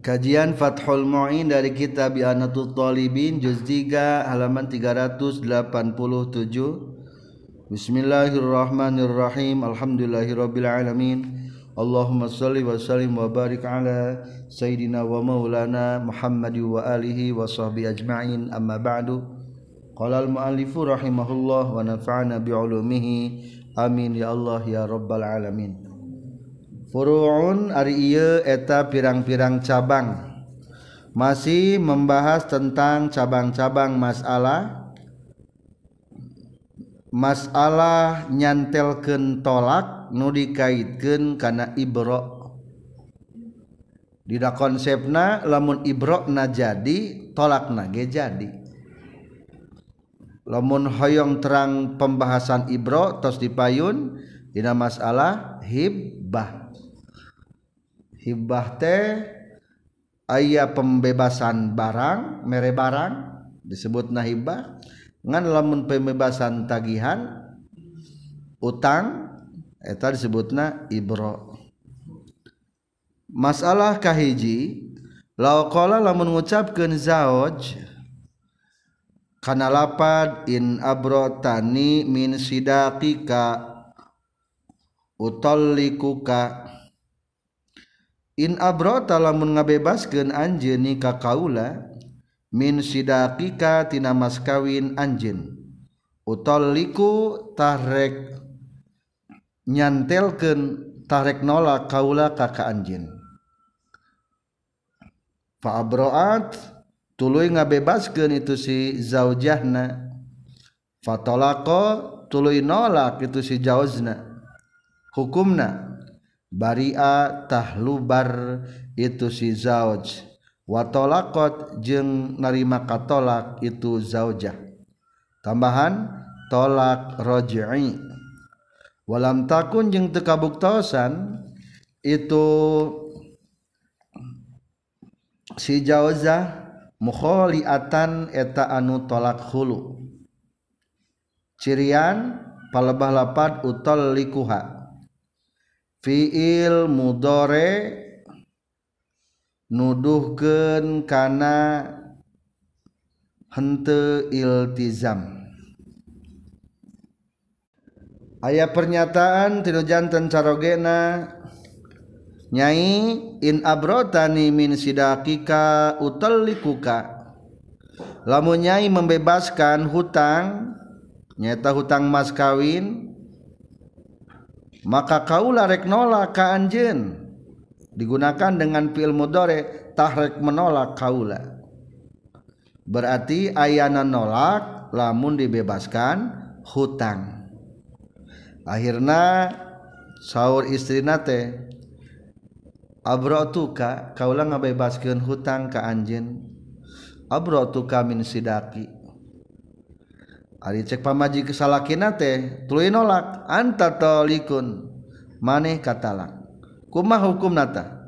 Kajian Fathul Mu'in dari kitab Anatul Talibin juz 3 halaman 387. Bismillahirrahmanirrahim. Alhamdulillahirabbil alamin. Allahumma shalli wa sallim wa barik ala sayyidina wa maulana Muhammad wa alihi wa sahbihi ajma'in. Amma ba'du. Qala al-muallifu rahimahullah wa nafa'ana bi ulumihi. Amin ya Allah ya rabbal alamin. Furuun ari ieu eta pirang-pirang cabang. Masih membahas tentang cabang-cabang masalah masalah nyantelkeun tolak nu dikaitkeun kana ibro. Dina konsepna lamun ibrona jadi tolakna ge jadi. Lamun hoyong terang pembahasan ibro tos dipayun dina masalah hibbah hibah teh ayah pembebasan barang mere barang disebut nahibah ngan lamun pembebasan tagihan utang eta disebutna ibro. Masalah kahiji lau qala lamun ngucapkeun zaoj kana lapad in abrotani min sidaqika utallikuka in abrota lamun ngabebaskeun anjeun ka kaula min sidaqika tina mas kawin anjeun. Utalliku tahrek nyantelkeun tahrek nolak kaula ka ka anjeun. Fa abroat tuluy ngabebaskeun itu si zaujahna. Fatolako tuluy nolak itu si jauzna. Hukumna. Baria tahlubar itu si zauj. Watolakot jeung narima katolak itu zaujah. Tambahan tolak rojai walam takun jeung tekabuktosan itu si jauzah mukholiatan eta anu tolak hulu. Cirian palebah lapat utol likuha. Fiil mudore nuduhkeun kana hente iltizam. Aya pernyataan tinu janten carogena nyai in abrotani min sidakika utallikuka. Lamun nyai membebaskan hutang nyata hutang mas kawin maka kaulah rek nolak ka anjeun. Digunakan dengan fi'il mudhari tahrek menolak kaula. Berarti ayana nolak lamun dibebaskan hutang. Akhirna sahur istri nate abrotuka kaula ngabebaskeun hutang ka anjeun. Abrotuka min sidaki Ari cek pamaji kesalakina teh tuluy nolak anta talikun maneh katalak. Kumaha hukum nata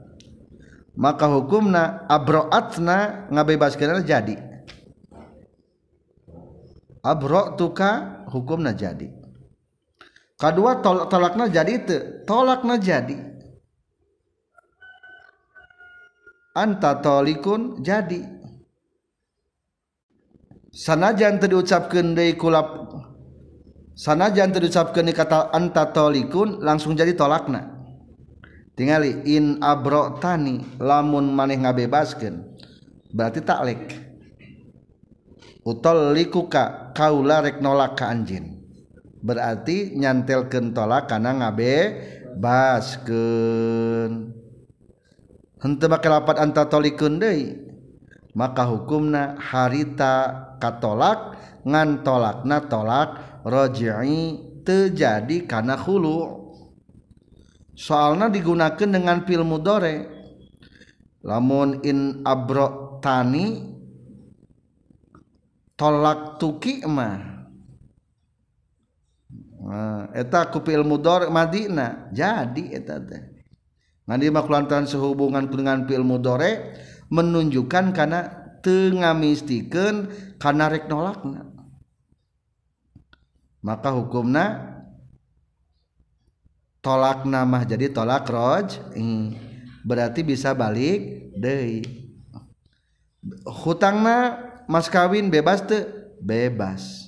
maka hukumna abroatna ngabebaskeun jadi. Abro tuka hukumna jadi. Kedua tol tolakna jadi itu tolakna jadi. Anta tolikun jadi. sanajan diucapkan dari kulap sanajan diucapkan di kata anta tolikun langsung jadi tolakna. Tingali in abro tani lamun maneh ngabebaskan berarti taklek. Utol likuka kaula rek nolak ka anjin berarti nyantelkeun tolak karena ngabe baskeun hente make lapat anta tolikun deui. maka hukumna harita katolak ngan tolak na tolak roji'i terjadi karena hulu soalnya digunakan dengan fil mudore lamun in abro tani tolak tuki mah. Nah, eta kupil mudor madina jadi eta teh. Ngadi makulantan sehubungan dengan fil mudore menunjukkan karena tengah mistikan karena rek nolakna. Maka hukumna tolak nama jadi tolak roj berarti bisa balik deh hutangna mas kawin bebas te bebas.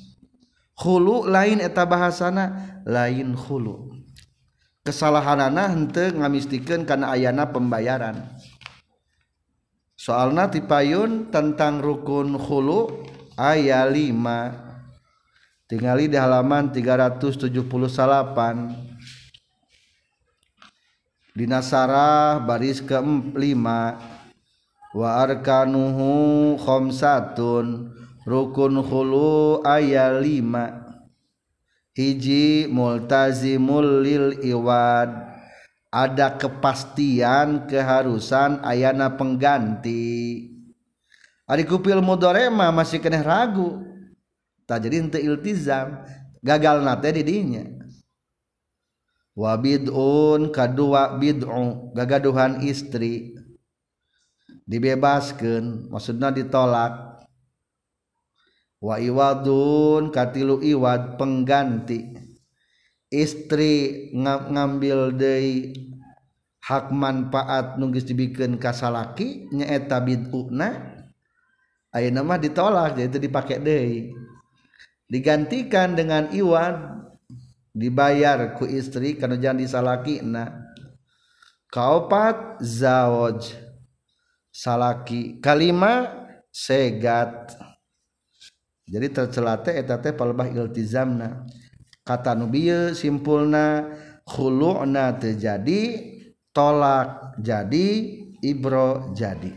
Hulu lain eta bahasana? Lain hulu. Kesalahanana hente ngamistikan karena ayana pembayaran. Soalna tipayun tentang rukun hulu ayat 5 tinggali di halaman 378 di Nasarah baris ke-5 wa arkanuhu khamsatun. Rukun khulu aya 5 hiji multazimul lil iwad ada kepastian keharusan ayana pengganti. Ari kupil mudorema masih kena ragu. Tak jadi ente iltizam. Gagal nate didinya. Wa bid'un kadua bid'u gagaduhan istri. Dibebaskan maksudnya ditolak. Wa iwadun katilu iwad pengganti. istri ngambil dari hak manfaat nugis dibikin kasalaki nyaeta bid'una ayo nama ditolak jadi itu dipakai deh digantikan dengan iwan dibayar ku istri karena jangan disalaki na kaopat zawaj salaki kalima segat. Jadi tercelate etate palbah iltizamna. Kata nubiye simpulna khulu'na terjadi tolak jadi ibro jadi.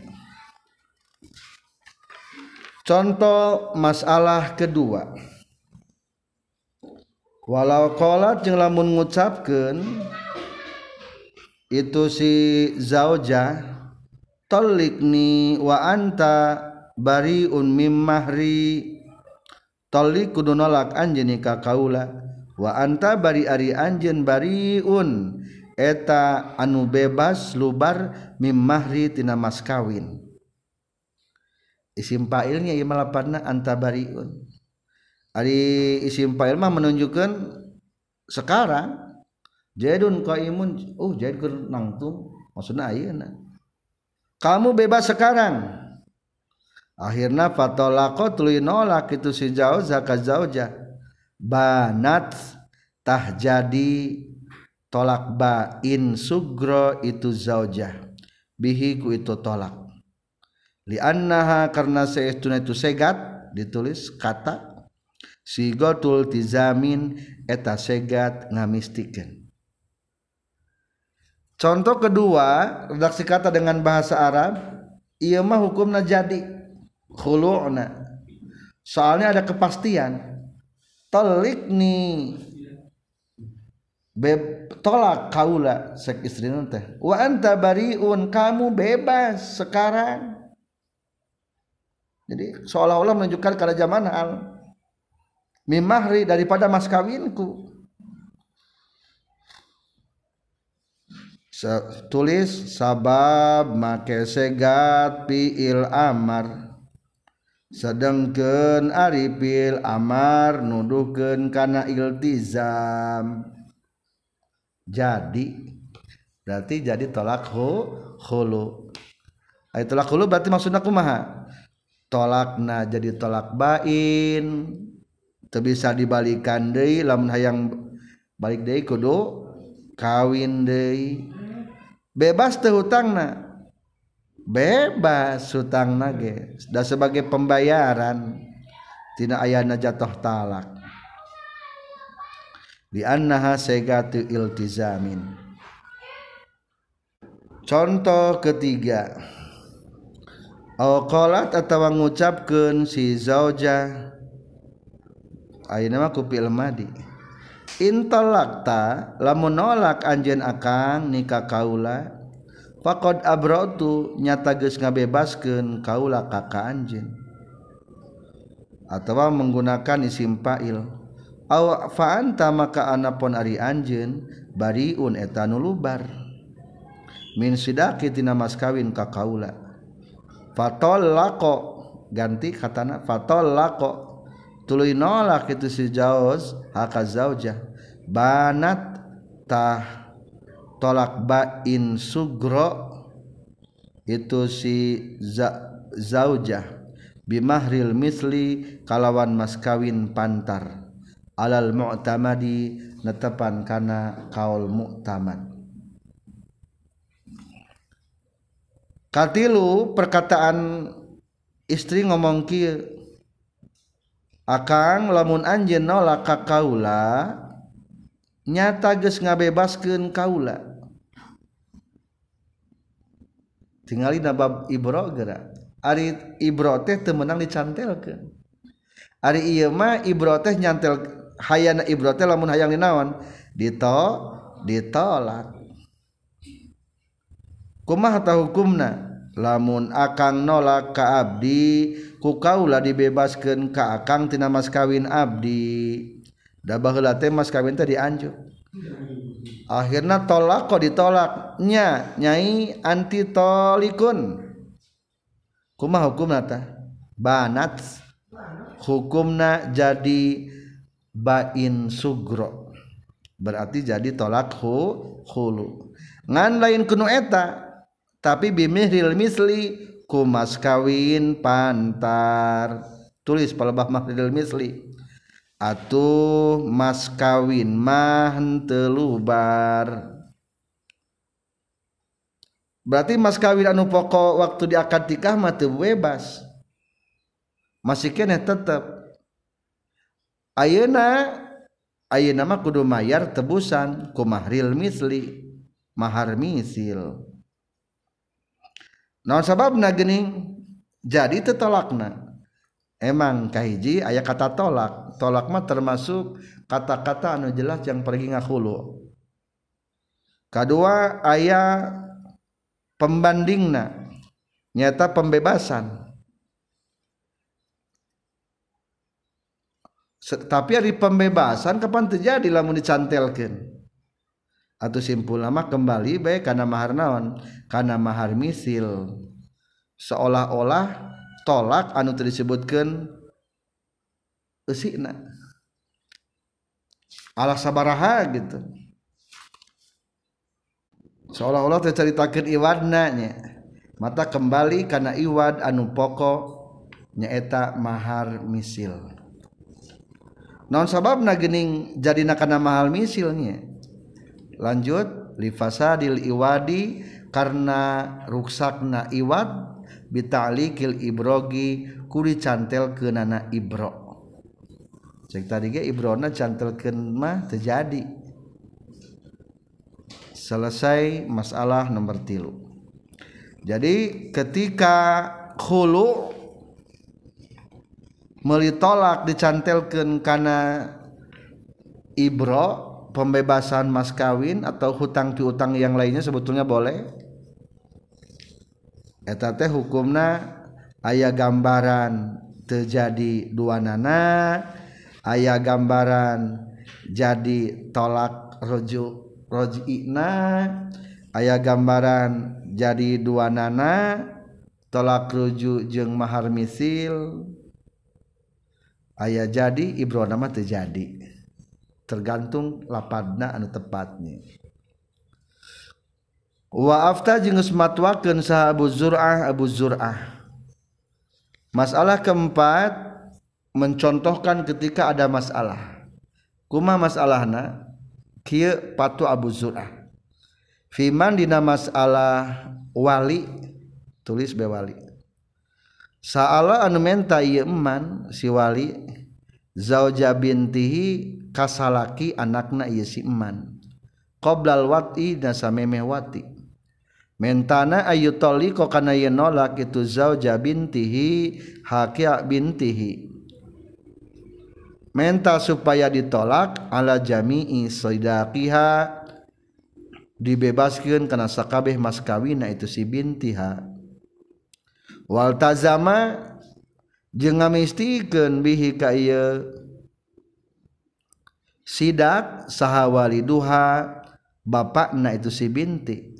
Contoh masalah kedua. Walau kolat jeung lamun ngucapkeun itu si zauja talikni wa anta bariun mim mahri. Talik kudu nolak anjeun ka kaula wa anta bari ari anjeun bariun. Eta anu bebas lubar mim mahri tina mas kawin. Isim fa'ilnya ieu malapanna anta bariun. Ari isim fa'il mah menunjukkan sekarang jadun qaimun oh jadi keur nangtung maksudna ayeuna. Kamu bebas sekarang. Akhirnya fatolako tuluy nolak itu si zauja ka zauja banat tah jadi tolak bain sugro itu zauja bihi ku itu tolak. Li annaha karena seestuna itu segat ditulis kata sigotul tizamin eta segat ngamistikan contoh kedua redaksi kata dengan bahasa Arab iya mah hukumna jadi khulu'na. Soalnya ada kepastian tolik nih Beb, tolak kaula sek istri teh. Wa anta bariun kamu bebas sekarang. Jadi seolah-olah menunjukkan kada zaman al mimahri daripada mas kawinku. Tulis sabab make segat piil amar sedangken Arifil Amar nuduhkeun karena iltizam. Jadi berarti jadi tolak hulu. Ay tolak hulu berarti maksudnya kumaha? Tolakna jadi tolak bain. Teu bisa dibalikan deui lamun hayang balik deui kudu kawin deui. Bebas teh hutangna. Bebas hutang sudah sebagai pembayaran tidak ayana jatuh talak. Di iltizamin. Contoh ketiga. Alqalat atau mengucapkan si zauja. Kupil madi. Intalakta lamun nolak anjen akang nikah kaula Fakod abrotu nyata geus ngabebaskeun kaula kaka anjeun. Atawa menggunakan isim fa'il. Aw fa'anta maka anapon ari anjeun bariun eta nulubar. Min sidaqi tina mas kawin ka kaula. Fatallaqo ganti katana fatallaqo tuluy nolak itu si jauz haka zaujah banat tah tolak bain sugro itu si zaujah. Bimahril misli kalawan mas kawin pantar. Alal mu'tamadi netepan kana kaul mu'tamad. Katilu perkataan istri ngomong kieu akang lamun anjeun nolak ka kaula nyata geus ngabebaskeun kaula tinggali nabab ibro gerak ari ibro teh temenang dicantelkan ari iya mah ibro teh nyantel hayana ibro teh lamun hayang dinaon dito ditolak. Kumah tahu hukumna? Lamun akang nolak ka abdi ku kaula dibebaskan ka akang tina mas kawin abdi. Da baheula teh mas kawin teh dianjuk. akhirnya tolak kok ditolaknya nyai anti tolikun kumah hukum nata banat hukumna jadi bain sugro. Berarti jadi tolak hu hulu. Ngan lain kuno eta tapi bimihril misli kumas kawin pantar. Tulis palebah mahril misli. atuh mas kawin mah henteu lubar berarti mas kawin anu pokok waktu di akad nikah mah teu bebas. Masih kene tetep. Ayeuna ayeuna mah kudu mayar tebusan ku mahril misli mahar misil. Naon sababna geuning? Jadi tetolakna. Emang kahiji ayat kata tolak. Tolak mah termasuk kata-kata anu jelas yang pergi ngahulu. Kedua ayat pembandingna. Nyata pembebasan. Tapi hari pembebasan kapan terjadi lamun dicantelkan atau simpul lama kembali baik karena mahar karena mahar misil. Seolah-olah tolak anu disebutkan eusina ala sabaraha gitu. Seolah-olah terceritakan iwadnanya mata kembali karena iwad anu pokok nyaeta mahar misil. Non sabab nagening jadi nakana mahal misilnya lanjut lifasadil iwadi karena ruksakna iwad bita'likil ibrogi kuri cantel ke nana ibro. Cek tadi ge ibrona cantelkeun mah terjadi selesai masalah nomor tilu. Jadi ketika hulu melitolak dicantelkeun kana ibro pembebasan mas kawin atau hutang piutang yang lainnya sebetulnya boleh eta teh hukumna ayah gambaran terjadi dua nana ayah gambaran jadi tolak rujuk rojina ayah gambaran jadi dua nana tolak rujuk jeung mahar misil ayah jadi ibro nama terjadi tergantung lapadna anu tepatnya. Waafta matwaken sah Abu Zurah Abu Zurah. Masalah keempat mencontohkan ketika ada masalah. Kuma masalah na patu Abu Zurah. Fiman dina masalah wali tulis bewali saala anu menta iman si wali zauja bintihi kasalaki anakna ieu si iman qoblal wati dan samemeh wati mentana ayu toli kok kana yen nolak itu zauja bintihi hakia bintihi. Menta supaya ditolak ala jami'i sidaqiha dibebaskan kana sakabeh mas kawina itu si bintiha. Wal tazama jeung ngamistikeun bihi ka ieu. Sidak saha waliduha bapakna itu si binti.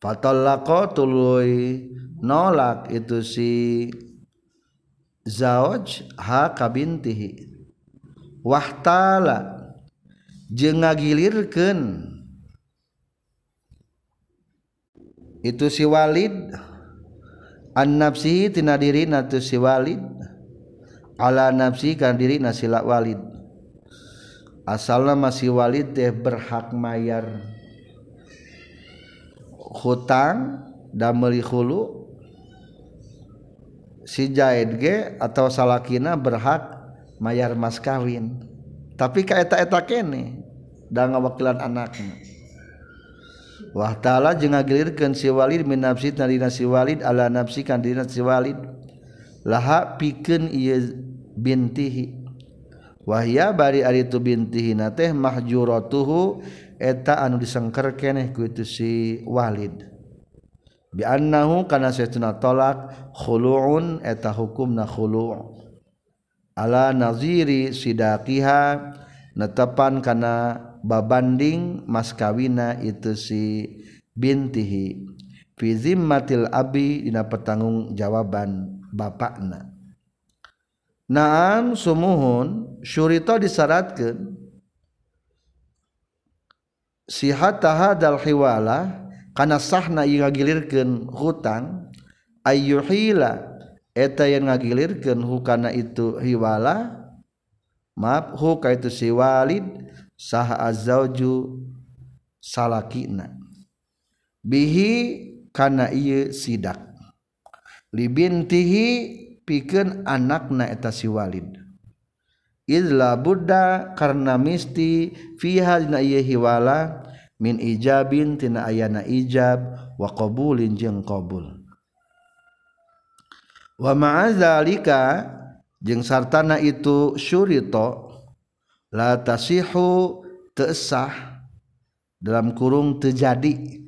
Fatallaqo tuluy nolak itu si zauj ha kabintihi wahtala. Jeung ngagilirkeun itu si Walid. An nafsihi tina dirina tu si Walid. Ala nafsi kan dirina sila Walid. Asalna masih Walid teh berhak mayar. hutang dameli hulu si Jaid ge atau salakina berhak mayar mas kawin. Tapi ka eta eta kene da ngawakilan anakna Wah ta'ala jeung ngagilirkeun si Walid min nafsi dina si Walid ala nafsi kan dina si Walid. Laha pikeun ieu bintihi. Wahya bari ari tu bintihi na teh mahjuratuhu eta anu disengker keneh ku itu si Walid. Biannahu kana saytuna talak khulu'un eta hukumna khulu' ala naziri sidaqiha netepan kana babanding mas kawina itu si bintihi. Fi zimmatil abi dina pertanggung jawaban bapakna. Naam sumuhun syurita disyaratkan sihatahadalhiwala karena sahna ngagilirkan hutang ayyuhila eta yang ngagilirkan hukana itu hiwala maaf huka itu si walid saha azauju salakina. Bihi karena ieu sidak. Libintihi pikeun anakna eta si walid. Idla buddha karena misti fiha dina ieu hiwala min ijabin tina ayana ijab wa qabulin jeung qabul. Wa ma'adzalika jeung sartana itu syurito la tasihu tesah dalam kurung terjadi.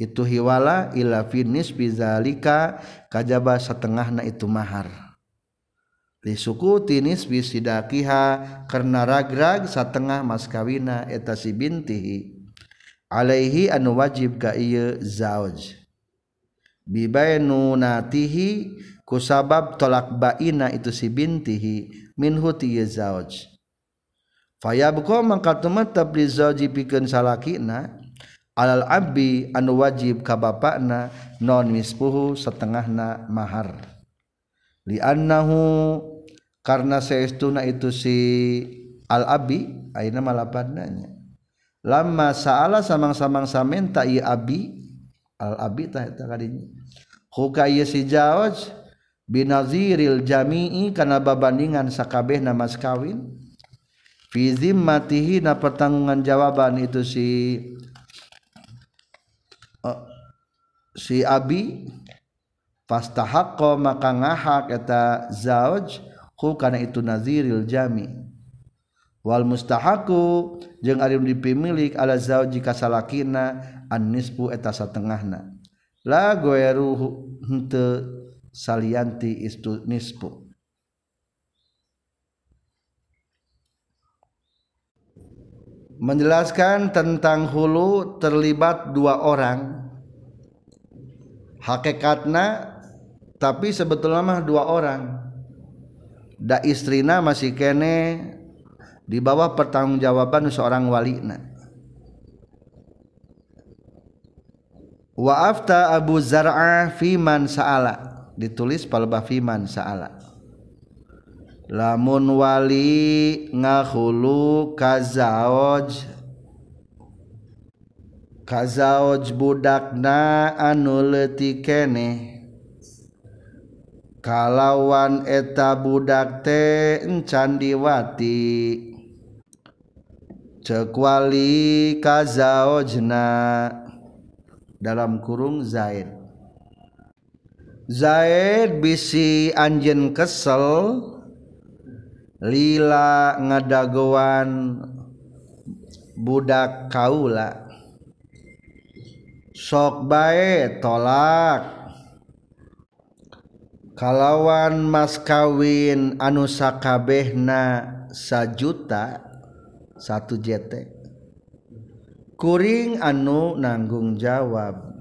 Itu hiwala ila finis bizalika kajaba setengahna itu mahar. Li suku tinis bisidakiha karena ragrag setengah mas kawina eta si bintihi. Alaihi anu wajib ka ieu zauj bibainunatihi kusabab tolak baina itu si bintihi minhu ti zauj fayabqa mangka tumatap li zauji pikeun salakina alal abi anu wajib ka bapakna non mispuhu setengahna mahar. Li annahu karena seestuna itu si al abi ayeuna malapadnanya. Lama saala samang-samang samenta ieu abi al abi tah eta kadinya. Huka ieu si jawaj binaziril jami'i kana babandingan sakabeh namas kawin. Fi zimmatihi na pertanggungan jawaban itu si uh, si abi fastahaqqa maka ngahak eta zawaj hu kana itu naziril jami. Wal mustahaqu jeung ari dipimilik ala zauji kasalakina an nisfu eta satengahna. La goeru henteu salianti istu nisfu menjelaskan tentang hulu terlibat dua orang. Hakikatna tapi sebetulnya mah dua orang da istrina masih kene di bawah pertanggungjawaban seorang walina. Wa afta Abu Zar'a fiman sa'ala. Ditulis palba fiman sa'ala. Lamun wali ngahulu kazaoj kazaoj budakna anu leutik keneh kalawan eta budak teh candiwati cekwali kazaojna dalam kurung Zaid. Zaid bisi anjen kesel. Lila ngadagoan budak kaula. Sok bae tolak. kalawan mas kawin anu sakabehna sajuta satu JT kuring anu nanggung jawab.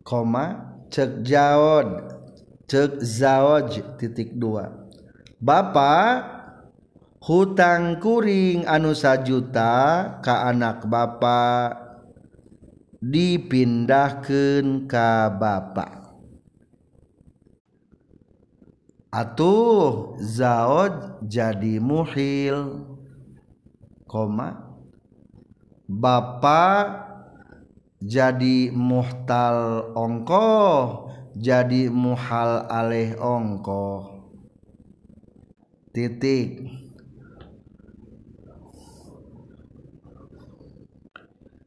Koma cek jaod cek zawaj titik dua. Bapak hutang kuring anu sajuta ka anak bapak dipindahkan ka bapak atuh zaud jadi muhil. Koma Bapak jadi muhtal ongko jadi muhal alih ongko titik.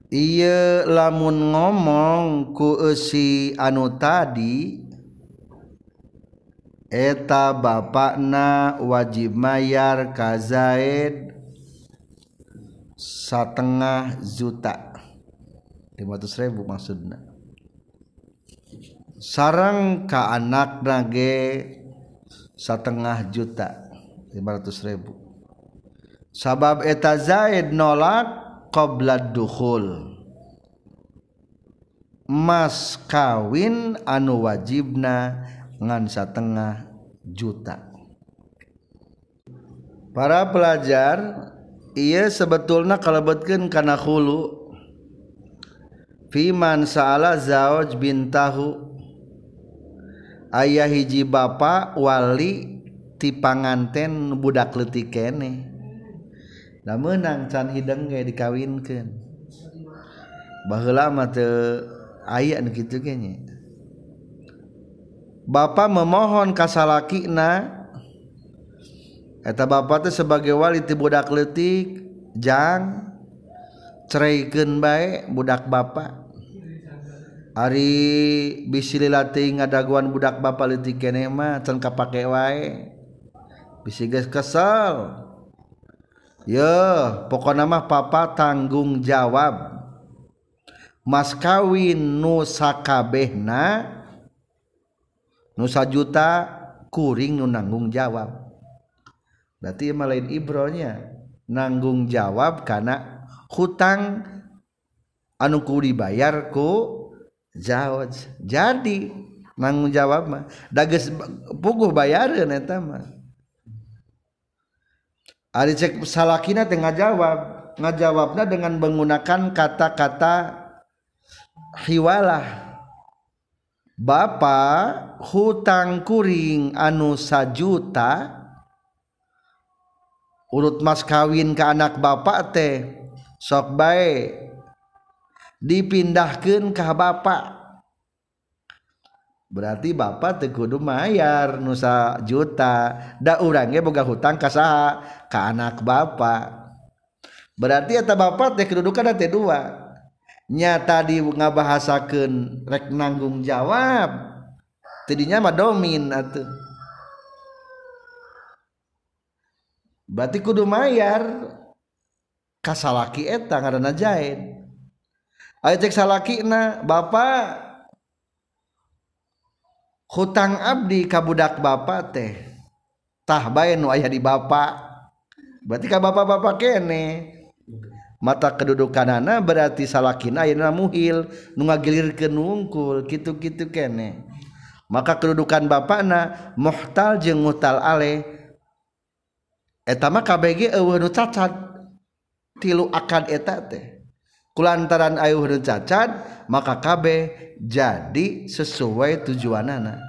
Iya lamun ngomong ku si anu tadi eta bapakna wajib mayar ka Zaid setengah juta. 500 ribu maksudnya sarang ka anak nage setengah juta. 500 ribu. Sabab eta Zaid nolak qabla dukhul. Mas kawin anu wajibna ngan setengah juta para pelajar ia sebetulnya kalebetkan karena hulu Fiman sa'ala zauj bintahu Ayah hiji bapa wali ti panganten budak leutik kene. Da meunang can hideng ge dikawinkeun. Baheula mah teu aya nu kitu ge nya. Bapak memohon kasalakina. Eta Bapak teh sebagai wali ti budak leutik jang ceraikeun bae budak Bapak Ari bisi latih ngadaguan budak Bapak keneh kenema can kapake wae. Bisi geus kesel. Yo, pokoknya mah papa tanggung jawab. Mas kawin nu sakabehna nusa juta kuring nu nanggung jawab. Berarti emang lain ibronya. Nanggung jawab karena hutang anu ku dibayar ku jawab jadi nanggung jawab mah dages puguh bayaran eta mah. Ari cek salakina teh ngajawab. Ngajawabna dengan menggunakan kata-kata hiwalah Bapak hutangkuring anu sajuta urut mas kawin ke anak bapak teh sok bae dipindahkan ke bapak berarti bapak tekudu mayar nusa juta da urangnya boga hutang kasaha ke anak bapak berarti eta bapak teh kedudukan teh dua. nya tadi ngabahasakeun rek nanggung jawab. Tadinya mah domin atuh. Berarti kudu mayar. Kasalaki eta ngaranna jahit. Aya cek salakina bapak hutang abdi ka budak bapak teh tah bae nu aya di bapak berarti ka bapak-bapak kene mata kedudukanana berarti salakin ayeuna muhil. Nu ngagilirkeun nungkul kitu-kitu kene. Maka kedudukan bapakna muhtal jeung mutal ale. Eta mah kabeh eueuh nu cacat. Tilu akad eta teh. Kulantaran ayuh nu cacat maka kabeh jadi sesuai tujuanana.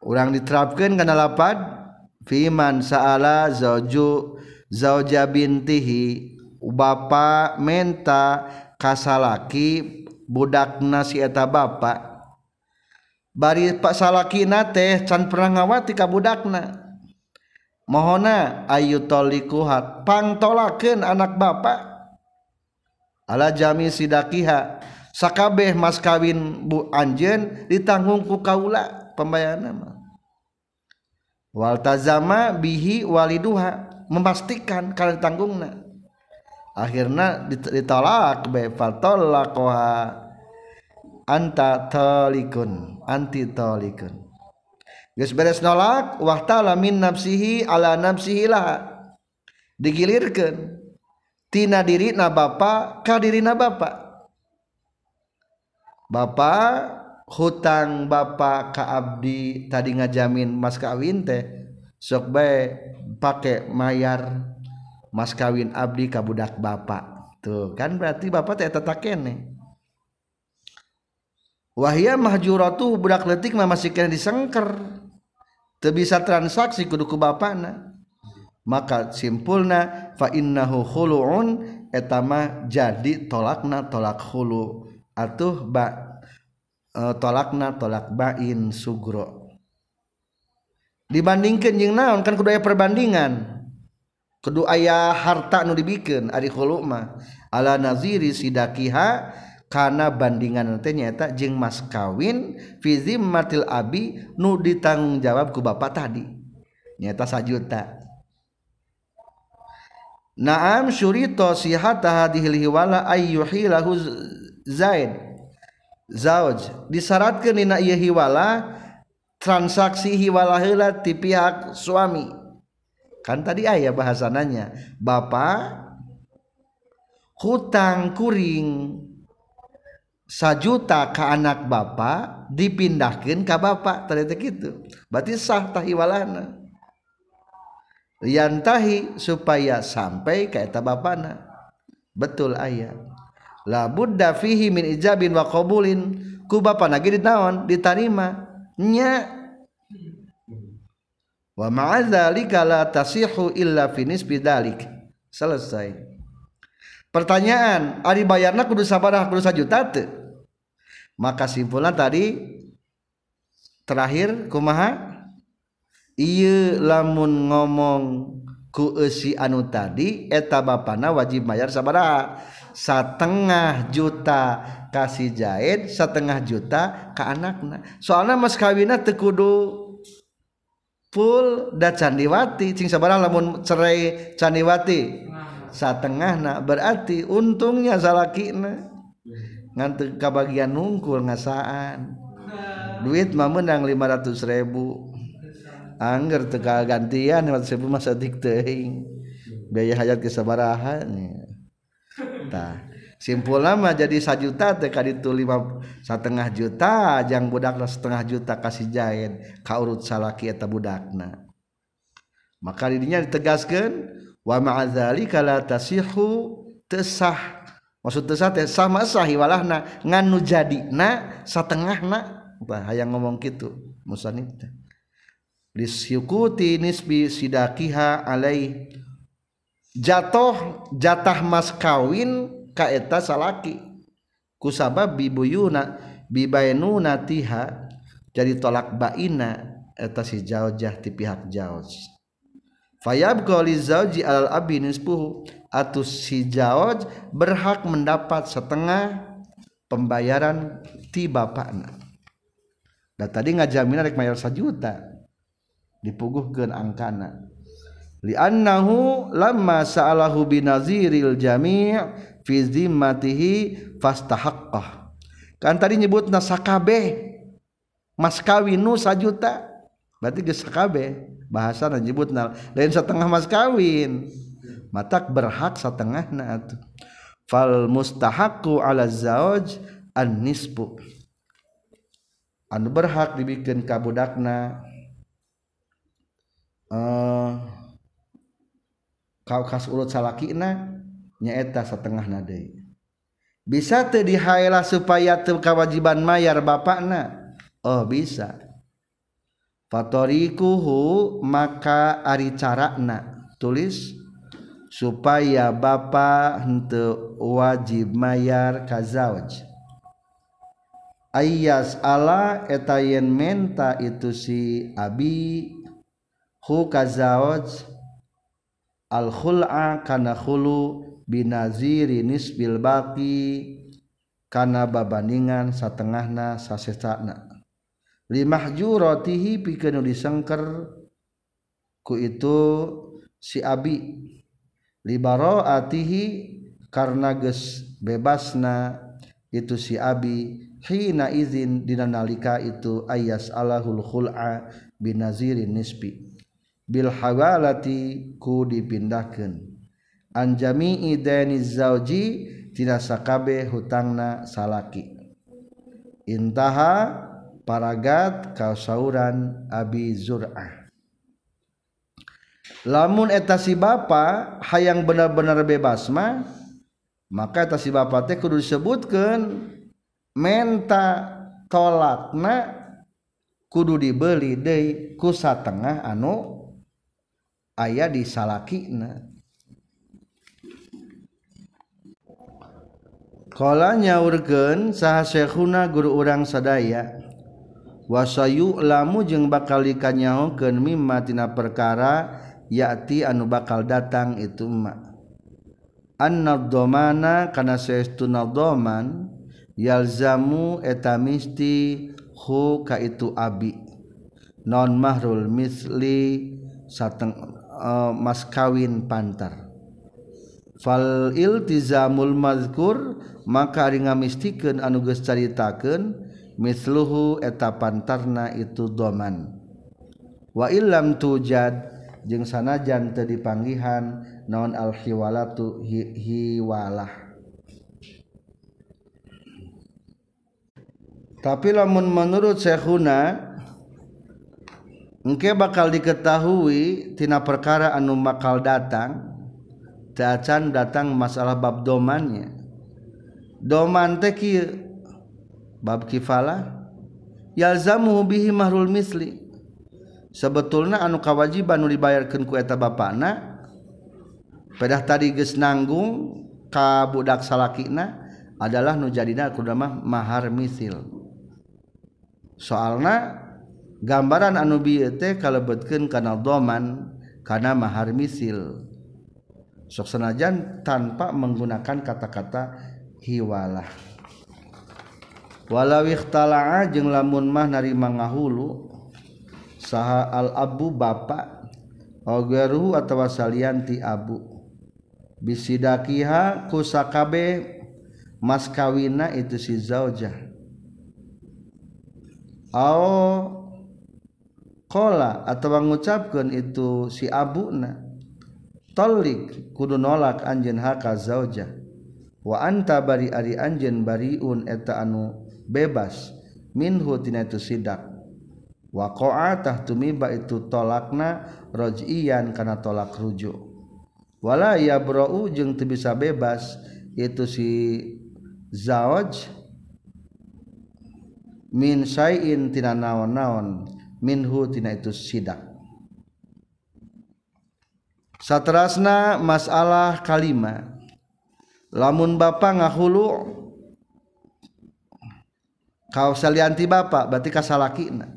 Urang diterapkeun kana lapad? Fiman sa'ala zauju zauja bintihi bapa menta kasalaki budak nasi eta bapak bari pak salaki teh can pernah ngawati ka budakna. Mohona ayu tolikuhat pangtolakeun anak bapak ala jami sidakiha sakabeh mas kawin bu anjen ditanggung ku kaula pembayaran mah. Wal tazama bihi waliduha memastikan kalau tanggungna. Akhirnya ditolak be fatolakoha anta tolikun anti tolikun. Gus beres nolak wahtala min nafsihi ala nafsihi lah. Digilirkan tina diri na bapa ka dirina bapa. Bapa hutang bapa ka abdi tadi ngajamin mas kawin teh sok bae pakai mayar mas kawin abdi ka budak bapak tuh kan berarti bapak teh tetap kene. Wahia mahjuratu budak letik mah masih kena disengker. Teu bisa transaksi kudu ku bapana. Maka simpulna fa innahu khulu'un etama jadi tolakna tolak khulu. Atuh ba e, tolakna tolak bain sugro dibandingkan jeung naon? Kan kudu aya perbandingan. Kudu aya harta nu dibikeun ari khulu mah. Ala naziri sidakiha karena bandingan teh nyaeta jeung mas kawin fi zimmatil abi nu ditanggung jawab ku bapak tadi. Nyata sajuta Naam syurito sihata hadhil hiwala ayyuhilahu Zaid. Zauj disyaratkeun dina ieu hiwala transaksi hiwala heula ti pihak suami. Kan tadi ayah bahasananya bapak hutang kuring sajuta ke anak bapak dipindahkan ke bapak. Ternyata gitu. Berarti sah tahiwalana yantahi supaya sampai ke eta bapana betul ayah. La budda fihi min ijabin wa qabulin. Ku bapak lagi ditaon diterima nya. Wa ma'adzalika la tasihu illa finis bidalik selesai. Pertanyaan ari bayarna kudu sabaraha kudu sajuta teu? Maka simpulan tadi terakhir kumaha? Iya lamun ngomong ku eusi anu tadi eta bapana wajib bayar sabaraha setengah juta kasih jahit setengah juta ke anakna. Soalnya mas kawina tekudu full da candiwati. Cing sabarah lamun cerai candiwati setengah nak berarti untungnya salakina. Ngantuk kebagian nungkul ngasaan. Duit mah menang 500 ribu. Angger teka gantian 500 ribu masa dik teuing. Biaya hayat kesabarahan ya. tah simpul lama jadi sajuta teh itu lima setengah juta jang budakna setengah juta kasih jahit kaurut salaki eta budakna. Maka dirinya ditegaskan wa ma'adzali kala tasihu tesah. Maksud tesah teh sama sah walahna ngan nu jadina satengahna. Bah hayang ngomong kitu musanib teh. Disiukuti nisbi sidakiha alai jatuh jatah mas kawin kaeta salaki. Kusabab bibuyuna bibainuna tiha jadi tolak baina eta si jaujah ti pihak jauj fayab qali zauji alal abi nisfuhu atus si jauj berhak mendapat setengah pembayaran ti bapakna. Da tadi ngajaminan rek mayar sajuta dipuguhkeun angkana. Li'annahu lamma sa'alahu binaziril jami' fi zimmatihi fastahaqqah. Kan tadi nyebut nasakabe mas kawin nu sajuta. Berarti geus sakabe bahasa nyebutna lain setengah mas kawin. Matak berhak setengah na atuh. Fal mustahaqqu ala zauj an nisbu anu berhak dibikin kabudakna. Uh, kau kas urut salakina nyaeta setengah nadei bisa teu dihaela supaya teu kewajiban mayar bapakna? Oh bisa. Fatorikuhu maka ari carana tulis supaya bapak henteu wajib mayar ka zauj ayas ala eta yen menta itu si abi hu ka zauj al-khul'a kana khulu binaziri nisbil baqi kana babaningan satengahna sasesana. Limahjuratihi pikeun disengker ku itu si abi. Libaraatihi karena geus bebasna itu si abi. Hina izin dina nalika itu ayas alahul khul'a binazirin nisbi. Bilhawalati ku dipindahkan Anjami ideni zauji tina sakabe hutangna salaki. Intaha paragat kausauran Abi Zur'ah. Lamun eta si bapa hayang benar-benar bebas mah maka etasi bapa teh kudu disebutkan menta tolakna kudu dibeli deui ku satengah anu ayah di salakina Kala nyaurkeun saha syekhuna guru urang sadaya wasayu lamu jeung bakal dikanyaokeun mimma tina perkara yati anu bakal datang itu ma. Annadzamana kana saestuna dzaman yalzamu etamisti hu ka itu abi. Non mahrul misli sateng uh, mas kawin pantar. Fal iltizamul mazkur maka ari ngamistikeun anu geus caritakeun misluhu eta pantarna itu doman. Wa illam tujad jeung sanajan teu dipanggihan naon al hiwalatu hi, hiwalah. Tapi lamun menurut Syekhuna Engke bakal diketahui tina perkara anu bakal datang tacan datang masalah bab domannya. Doman teh kieu bab kifalah yalzamu bihi mahrul misli. Sebetulnya anu kawajiban nu dibayarkeun ku eta bapana pedah tadi geus nanggung ka budak salakina adalah nu jadina kudama mahar misil. Soalna gambaran anu anubite kalebetkeun kana doman kana mahar misil. Sok senajan tanpa menggunakan kata-kata hiwalah. Walawikhtalaa jeung lamun mah narima ngahulu saha al abu bapa ogeru atawa salian ti abu. Bisidakiha kusakabe mas kawina itu si zaujah. Au kola atau mengucapkan itu si abuna tolik kudu nolak anjen haka zauja wa anta bari ari anjen bariun eta anu bebas minhu tina itu sidak. Wa qa'atah tahtumiba itu tolakna rojian kana tolak rujuk. Wala yabra'u jeung teu bisa bebas itu si zauj min syai'in tina naon-naon. Minhu tina itu sidak. Satrasna masalah kalima. Lamun bapa ngahulu kau salianti bapa berarti kasalakina.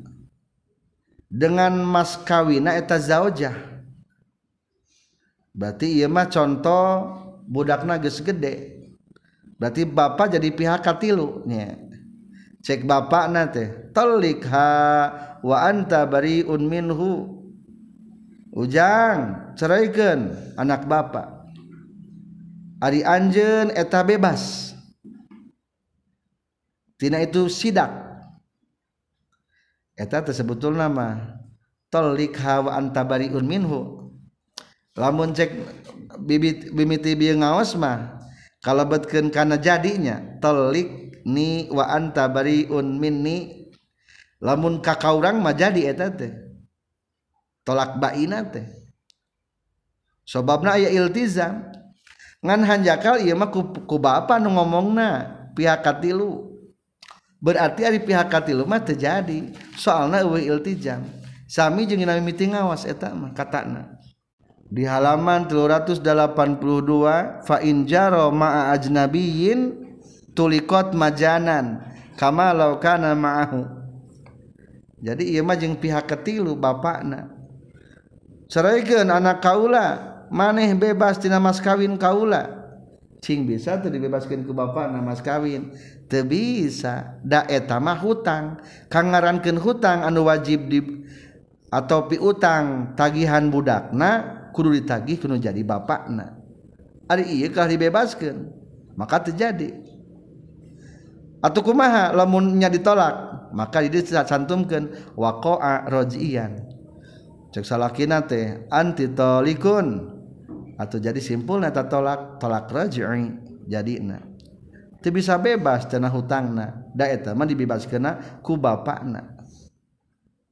Dengan mas kawina eta zaujah. Berarti iya mah contoh budakna geus gede. Berarti bapak jadi pihak katilu nya cek bapak nate telikha wa anta bariun minhu. Ujang ceraikan anak bapak Ari Anjen eta bebas. Tina itu sidak. Eta tersebutul nama. Telikha wa anta bariun minhu. Lamun cek bibit bimiti bieu ngaos mah kalebetkeun kana jadinya telik ni wa anta bariun minni. Lamun ka kaurang mah jadi eta teh. Tolak baina teh. Sababna aya iltizam. Ngan hanjakal ieu mah ku, ku bapa nu ngomongna pihak katilu. Berarti ari pihak katilu mah terjadi soalna eueuh iltizam. Sami jeung mimiti ngawas eta mah katana. Di halaman 382 fa in jaro ma'a ajnabiyyin tulikot majanan kama law kana ma'ahu. Jadi ieu mah jeung pihak ketilu bapakna. Saraekeun anak kaula maneh bebas tina mas kawin kaula. Cing bisa teu dibebaskeun ku bapakna mas kawin? Teu bisa. Da eta mah hutang. Kangarankeun hutang anu wajib di atau piutang tagihan budakna kudu ditagih kudu jadi bapakna. Ari ieu kah dibebaskeun? Maka terjadi atau kumaha? Lamunnya ditolak. Maka di cantumkeun waqa'a raj'iyan cek salakina teh anti talikun atau jadi simpul nata tolak tolak raj'i jadina. Teu bisa bebas cenah hutangna da eta mah dibebaskeunna ku bapakna.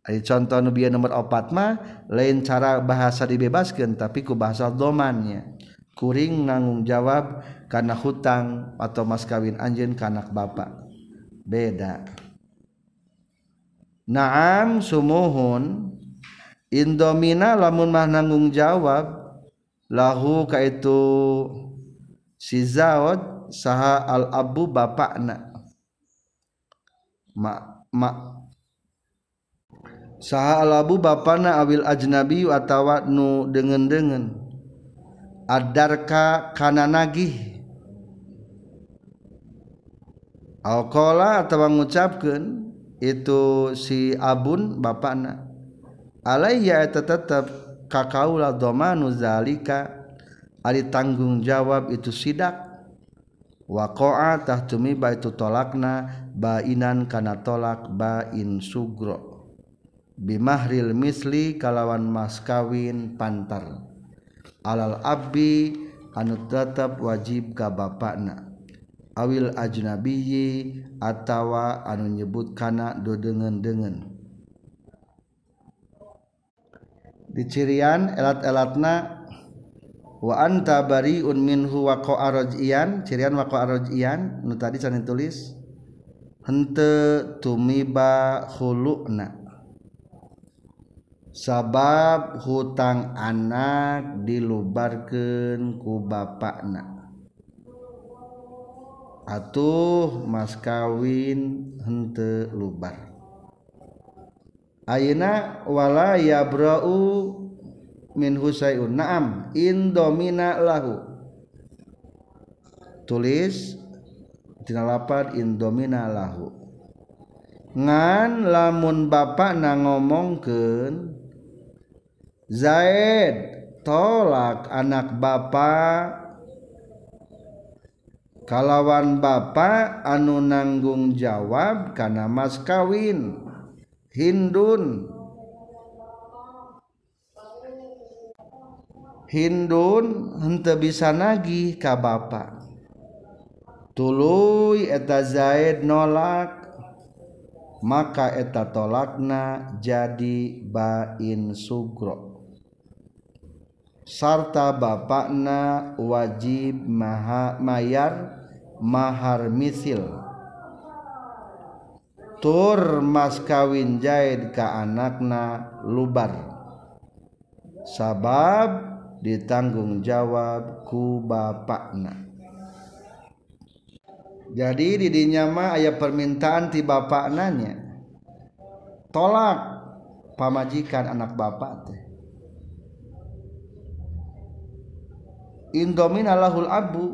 Contoh Nubi nomor opat mah lain cara bahasa dibebaskan tapi ku bahasa domannya. Kuring nganggung jawab karena hutang atau mas kawin anjen kanak bapak beda. Naam sumuhun. Indomina lamun mah nanggung jawab lahu ka itu si zawad saha al abu bapakna. Ma ma saha al abu bapana awil ajnabi atawa nu dengan adarka kana nagih Alkola atau mengucapkan itu si abun bapakna alayya eta tetep kakaula domanu zalika. Ari tanggung jawab itu sidak. Waqa'a tahtumi ba itu tolakna bainan kana tolak bain sugro. Bimahril misli kalawan mas kawin pantar. Alal abbi anu tetap wajib ka bapakna awil ajnabiyi atawa anu nyebut kana dodengen-dengen. Dicirian elat-elatna wa anta bariun minhu wa qa'arajian cirian wa qa'arajian nu tadi sanin tulis hente tumiba khulu'na. Sabab hutang anak dilubarkeun ku bapakna. atuh mas kawin hente lubar. Ayeuna wala yabra'u min husayun na'am indomina lahu. Tulis tina lapad indomina lahu. Ngan lamun bapak na ngomongkeun Zaid tolak anak bapak kalawan Bapak anu nanggung jawab karena mas kawin. Hindun. Hindun hente bisa nagih ka Bapak tuluy eta Zaid nolak maka eta tolakna jadi bain sugro. Sarta bapakna wajib maha mayar mahar misil. Tur mas kawin jaid ka anakna lubar. Sabab ditanggung jawab ku bapakna. Jadi di dinya mah aya permintaan ti bapak nanya tolak pamajikan anak bapak teh indomin Allahul Abu.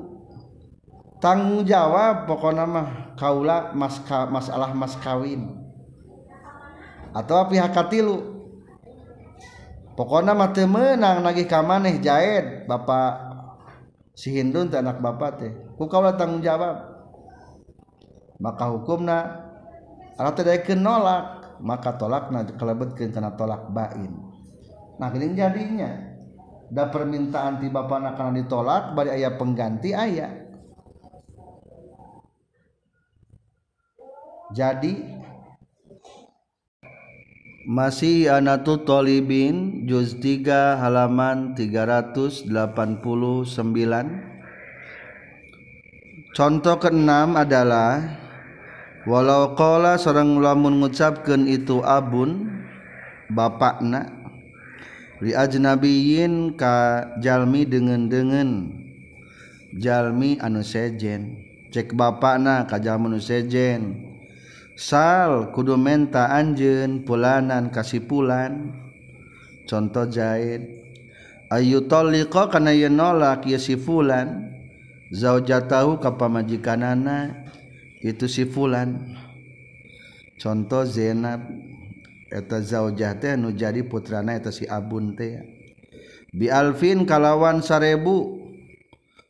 Tanggung jawab pokok nama kaula mas masalah mas kawin. Atau pihak katilu. Pokoknya mah menang lagi kamaneh jahit bapak si Hindun teh anak bapak teh. Ku kaula tanggung jawab. Maka hukumna alat tidak nolak maka tolakna kelebetkeun kana tolak bain. Nah ini jadinya da permintaan ti bapana kana ditolak bari aya pengganti aya. Jadi masih anatu tolibin juz 3 halaman 389 contoh keenam adalah walau qala sareng lamun ngucapkeun itu abun bapakna ajnabiyin kajalmi dengan dengan Jalmi anu sejen. Cek bapak na kajal sejen. Sal kudu menta anjen pulanan kasih pulan contoh jahit. Ayu toliko kana yen nolak ya si fulan zauja tahu kapamajikanana itu si fulan contoh Zainab. eta zaujah teh nu jadi putrana eta si Abun teh. Bi alfin kalawan 1000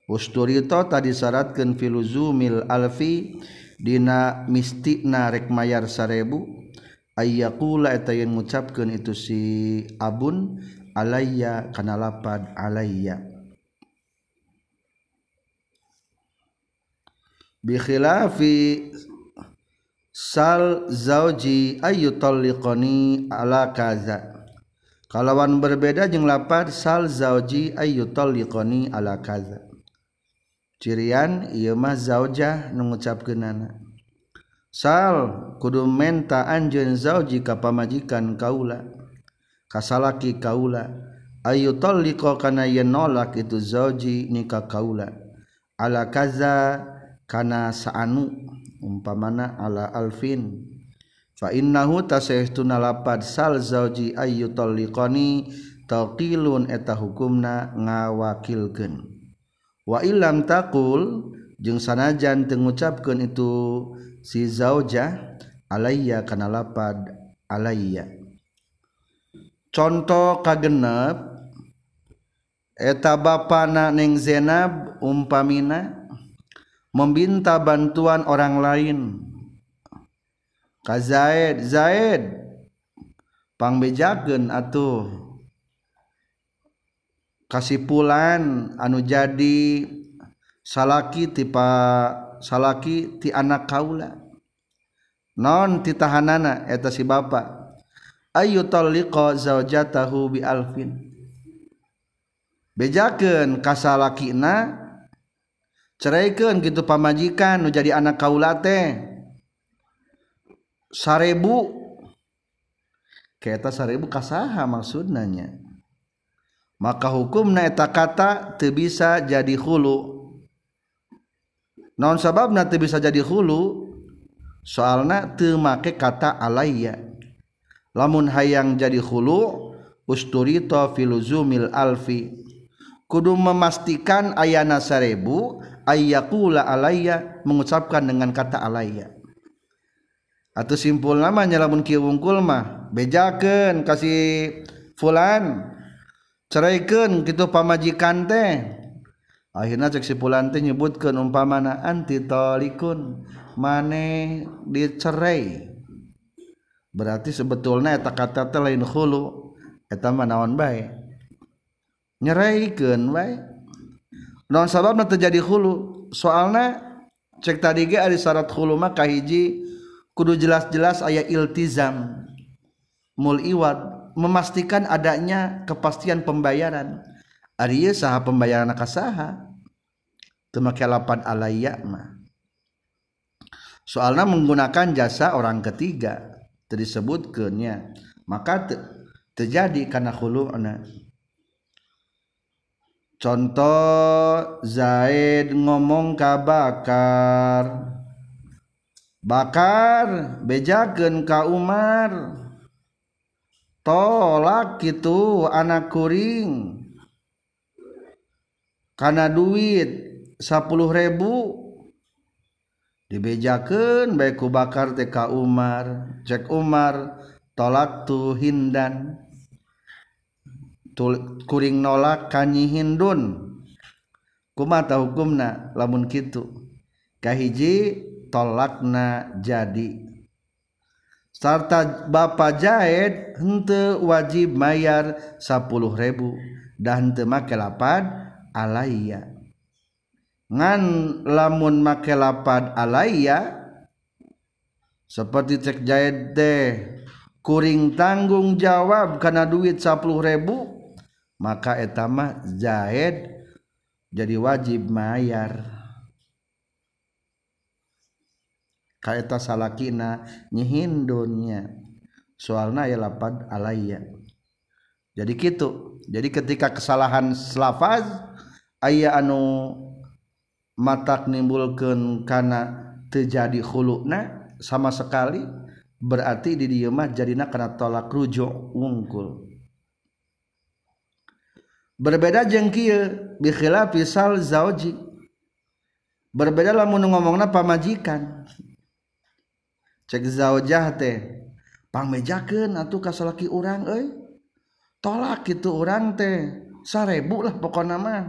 usturito tadi syaratkeun filuzumil alfi dina mistina rek mayar 1000 ayyaqula eta yang ngucapkeun itu si Abun alayya kana lapad alayya. Bi khilafi sal zauji ayyutalliqani ala kaza. Kalawan berbeda jeung lapar sal zauji ayyutalliqani ala kaza. Cirian iamah zajah mengucap ke nana sal kudu menta anjen zauji ka pamajikan kaula kasalaki kaula. Ayu talliqa kana yen nolak itu zauji nikah kaula. Ala kaza kana saanu umpamana ala alfin. Fa innahu tasaytuna lapad sal zauji ayyu talliqani taqilun eta hukumna ngawakilkeun. Wa illam taqul jeung sanajan teu ngucapkeun itu si zauja alayya kana lapad alayya. Contoh kagenep eta bapana ning Zainab umpamina meminta bantuan orang lain. Ka Zaid Zaid pangbejakeun atuh. Kasipulan anu jadi salaki tipa salaki ti anak kaula. Non titahanana eta si bapa. Ayu talliqa zaujatahu bi alfin. Bejakeun kasalakina ceraikeun gitu pamajikan nu jadi anak kaula teh. Sarebu. Kaeta sarebu kasaha maksudnanya maka hukumna eta kata teu bisa jadi hulu. Naon sababna teu bisa jadi hulu? Soalna teu make kata alayya lamun hayang jadi hulu usturita filuzumil alfi. Kudu memastikan ayana sarebu ayyakula alaiya mengucapkan dengan kata alaiya. Atau simpul nama nyalamun kieu wungkul mah bejakeun kasih fulan ceraikan gitu pamajikan teh. Akhirnya cek si fulan teh nyebutkeun umpamana anti talikun mane dicerai. Berarti sebetulnya eta kata teh lain khulu eta mah naon bae? Nyeraikeun bae. Naon sababna terjadi hulu soalna cek tadi ge ada syarat hulu mah kahiji kudu jelas-jelas aya iltizam mul iwad memastikan adanya kepastian pembayaran. Ari saha pembayaran kasaha temake lapan alayya mah. Soalnya menggunakan jasa orang ketiga disebutkannya maka te, terjadi karena khulu'na contoh Zaid ngomong ka Bakar. Bakar bejakeun ka Umar. Tolak gitu anak kuring. Karena duit 10.000 dibejakan baikku bakar TK Umar. Cek Umar tolak tuh hindan kuring nolak kanyi hindun. Kumata hukumna lamun kitu. Kahiji tolakna jadi. Sarta Bapak Jahid hente wajib mayar 10.000 dan hente make lapad alayya ngan lamun make lapad alayya seperti cek jahit deh kuring tanggung jawab karena duit 10 ribu maka etama Zaid jadi wajib mayar. Kaeta salakina nyihin dunia soalna ya lapad alaya. Jadi gitu jadi ketika kesalahan lafaz aya anu matak nimbulkeun kana terjadi khulukna sama sekali berarti di dieu mah jadina kana tolak rujuk wungkul. berbeda jengkil kieu pisal zauji. Berbeda lamun ngomongna pamajikan. Cek zaujah teh pamejakeun atuh ka salaki urang euy. Tolak itu urang teh sarebu lah pokoknya mah.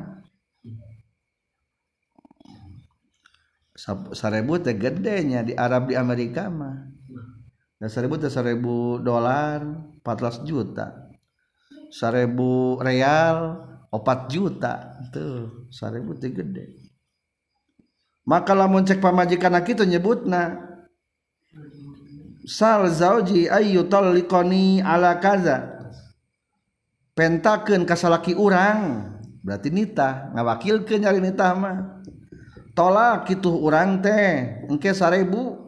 Sarebu teh gedenya di Arab di Amerika mah. Dan seribu teh seribu dolar 14 juta. seribu real opat juta tuh seribu teh gede. Maka lamun cek pamajikan kita nyebutna sal zauji ayu talikoni ala kaza. Pentakeun kasalaki urang berarti nita ngawakilkeun nyari nita mah. Tolak kitu urang teh engke seribu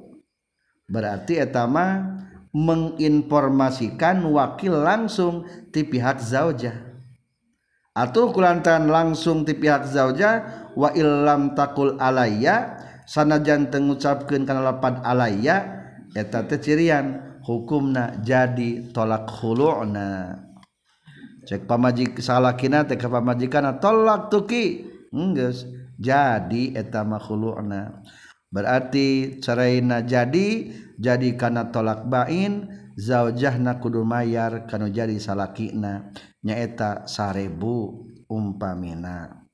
berarti etama menginformasikan wakil langsung di pihak zaujah. Atau kulantaran langsung di pihak zaujah wa illam takul alayya sanajan tengucapkeun kana lapan alayya eta teh cirian hukumna jadi tolak khulu'na. Cek pamajik salakina teh ka pamajikan tolak tuki enggeus jadi eta makhlu'na berarti caraina jadi jadi karena tolak bain zaujahna kudu mayar kanu jadi salakina. Nyaeta sarebu umpamina.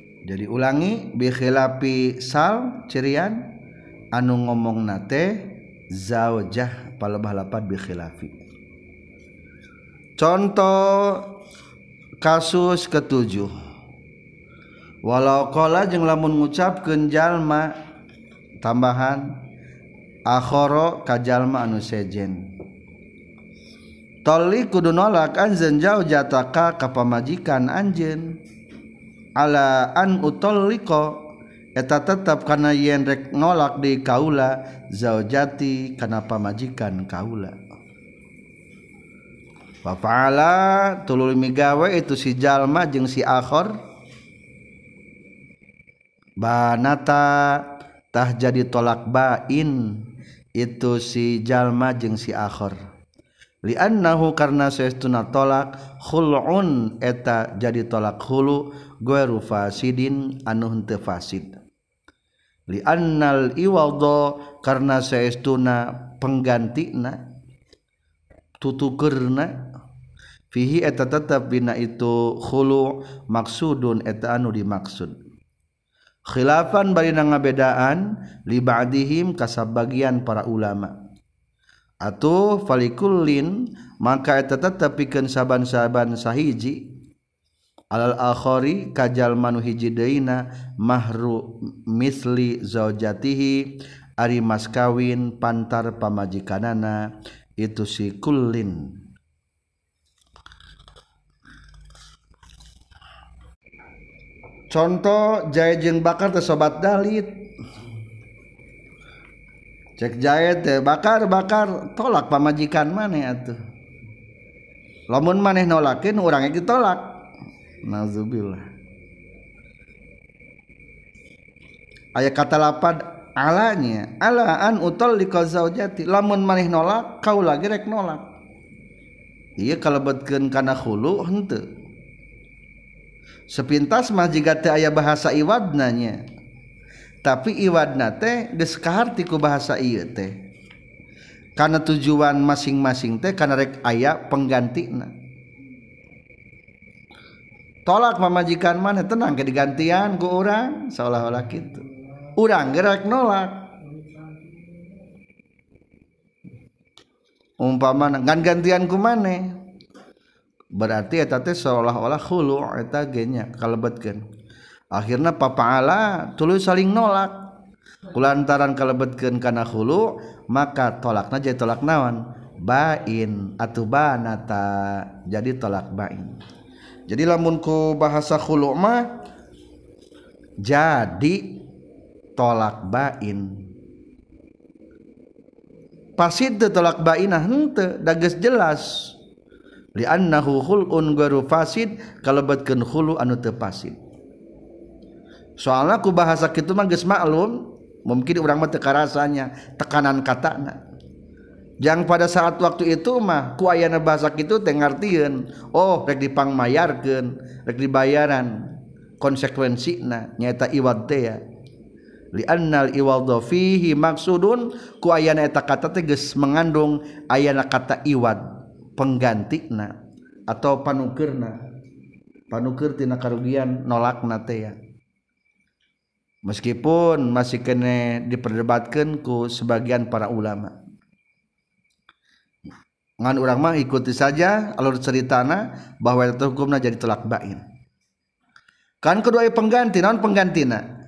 Jadi ulangi bikhilapi sal cirian anu ngomong nate zaujah palebah lapat bikhilafi. Contoh kasus ketujuh. Walau kola jeng lamun ngucapkeun jalma tambahan akhoro kajalma anu sejen. Toli kudu nolak anjen jauh jataka ka pamajikan anjen ala an utolliko eta tetap kana yen rek nolak di kaula zaujati kana pamajikan kaula. Fafa'ala tulul migawe itu si jalma jeung si akhor banatatah jadi tolak bain. Itu si jalma jeung si akhor. Liannahu karena seestuna tolak khulun eta jadi tolak hulu gueru fasidin anu henteu fasid. Liannal iwadha karena seestuna penggantina tutukerna. Fihi eta tetap bina itu khulu maksudun eta anu dimaksud. khilafan bari na ngabedaan li ba'dihim kasabagian para ulama. Atau falikullin maka eta tetep pikeun saban-saban sahiji. Alal akhari kajal manu hiji deuna mahru misli zaujatihi ari mas kawin pantar pamajikanana itu si kullin. contoh Jajeng bakar ke sobat Dalit. Cek jahit teh bakar bakar tolak pamajikan mana atuh. Lamun maneh nolakin orang itu tolak. Nazubillah ayat kata lapad alanya alaan utol likazaujati lamun maneh nolak kau lagi rek nolak. Iya kalau betken karena hulu hente sepintas mah jika teh aya bahasa iwadnanya tapi iwadna teh geus kaharti ku bahasa ieu teh. Karena tujuan masing-masing teh karena rek aya penggantina. Tolak pamajikan mana tenang ke digantian ku orang seolah-olah gitu orang gerak nolak. Umpama ngan gantian ku mana berarti eta teh seolah-olah khulu eta genya kalebetkeun. Akhirna papa'ala tuluy saling nolak. Kulantaran kalebetkeun kana khulu maka tolakna jadi tolak naon? Bain atuh banata jadi tolak bain. Jadi lamun ku bahasa khulu mah jadi tolak bain. Pasid tolak bainah henteu da jelas liannahu khulun gharu fasid kalebetkeun khulu anu teu fasid. Soalna ku bahasa kitu mah geus maklum mungkin urang mah teu karasanya tekanan katana. Yang pada saat waktu itu mah ku ayana bahasa kitu teh ngartieun oh rek dipangmayarkeun rek dibayaran konsekuensina nyaeta iwad teh ya. Liannal iwadhu fihi maksudun ku ayana eta kata teh geus mengandung ayana kata iwad. penggantina atau panukirna panukir tina karugian nolak natea meskipun masih kene diperdebatkan ku sebagian para ulama. Ngan urang mah ikuti saja alur ceritana bahwa itu hukumna jadi tolak bain. Kan kedua pengganti non penggantina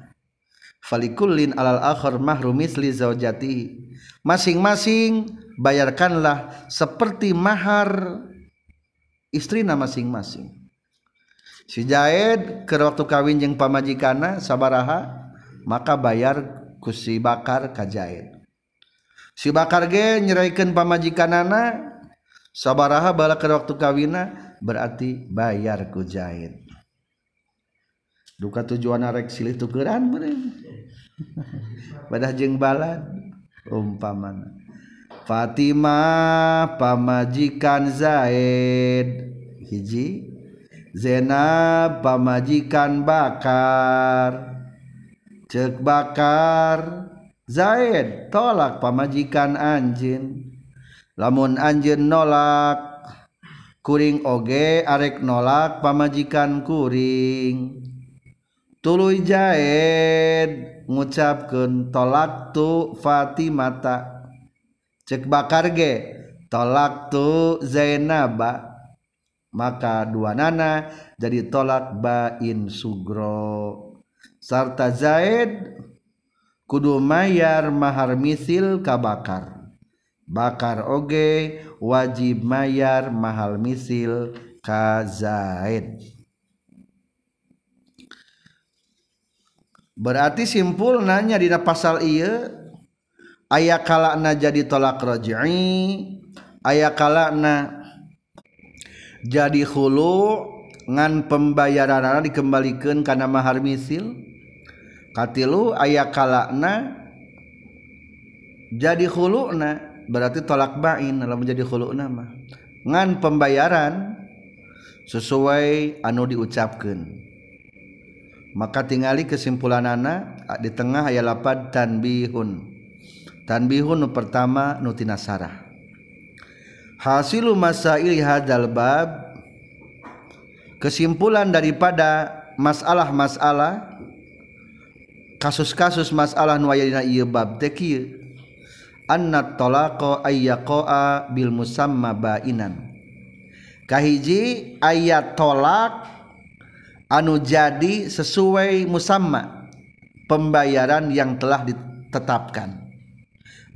falikullin alal akhir mahru misli zaujatihi masing-masing bayarkanlah seperti mahar istrina masing-masing. Si Jaed ke waktu kawin jeung pamajikana sabaraha maka bayar ku si Bakar ka Jaed. Si Bakar ge nyeraikeun pamajikanana sabaraha bala ke waktu kawina berarti bayar ku Jaed. duka tujuan arek silih tukeran meureun. Badah jeung balad. Umpamana. Fatimah pamajikan Zaid. Hiji. Zainab pamajikan Bakar. Cek Bakar. Zaid tolak pamajikan anjin lamun anjin nolak kuring oge arek nolak pamajikan kuring. Tuluy Zaid ngucapkeun tolak tu Fatimata. Cek bakar ge tolak tu Zainaba. Maka dua nana jadi tolak bain sugro. Sarta Zaid kudu mayar mahar misil ka bakar. Bakar oge wajib mayar mahal misil ka zaid berarti simpul nanya di pasal iya aya kalakna jadi tolak raj'i aya kalakna jadi hulu ngan pembayaran dikembalikan karena mahar misil. Katilu aya kalakna jadi huluna berarti tolak bain dalam menjadi hulu nama ngan pembayaran sesuai anu diucapkan maka tinggali kesimpulan anak di tengah ayat lapad tanbihun. Tanbihun nu pertama nutina sarah hasilu masail hadal bab kesimpulan daripada masalah-masalah kasus-kasus masalah nu aya dina ieu bab teh kieu anna talaqa bil musamma bainan. Kahiji ayat tolak anu jadi sesuai musamma pembayaran yang telah ditetapkan.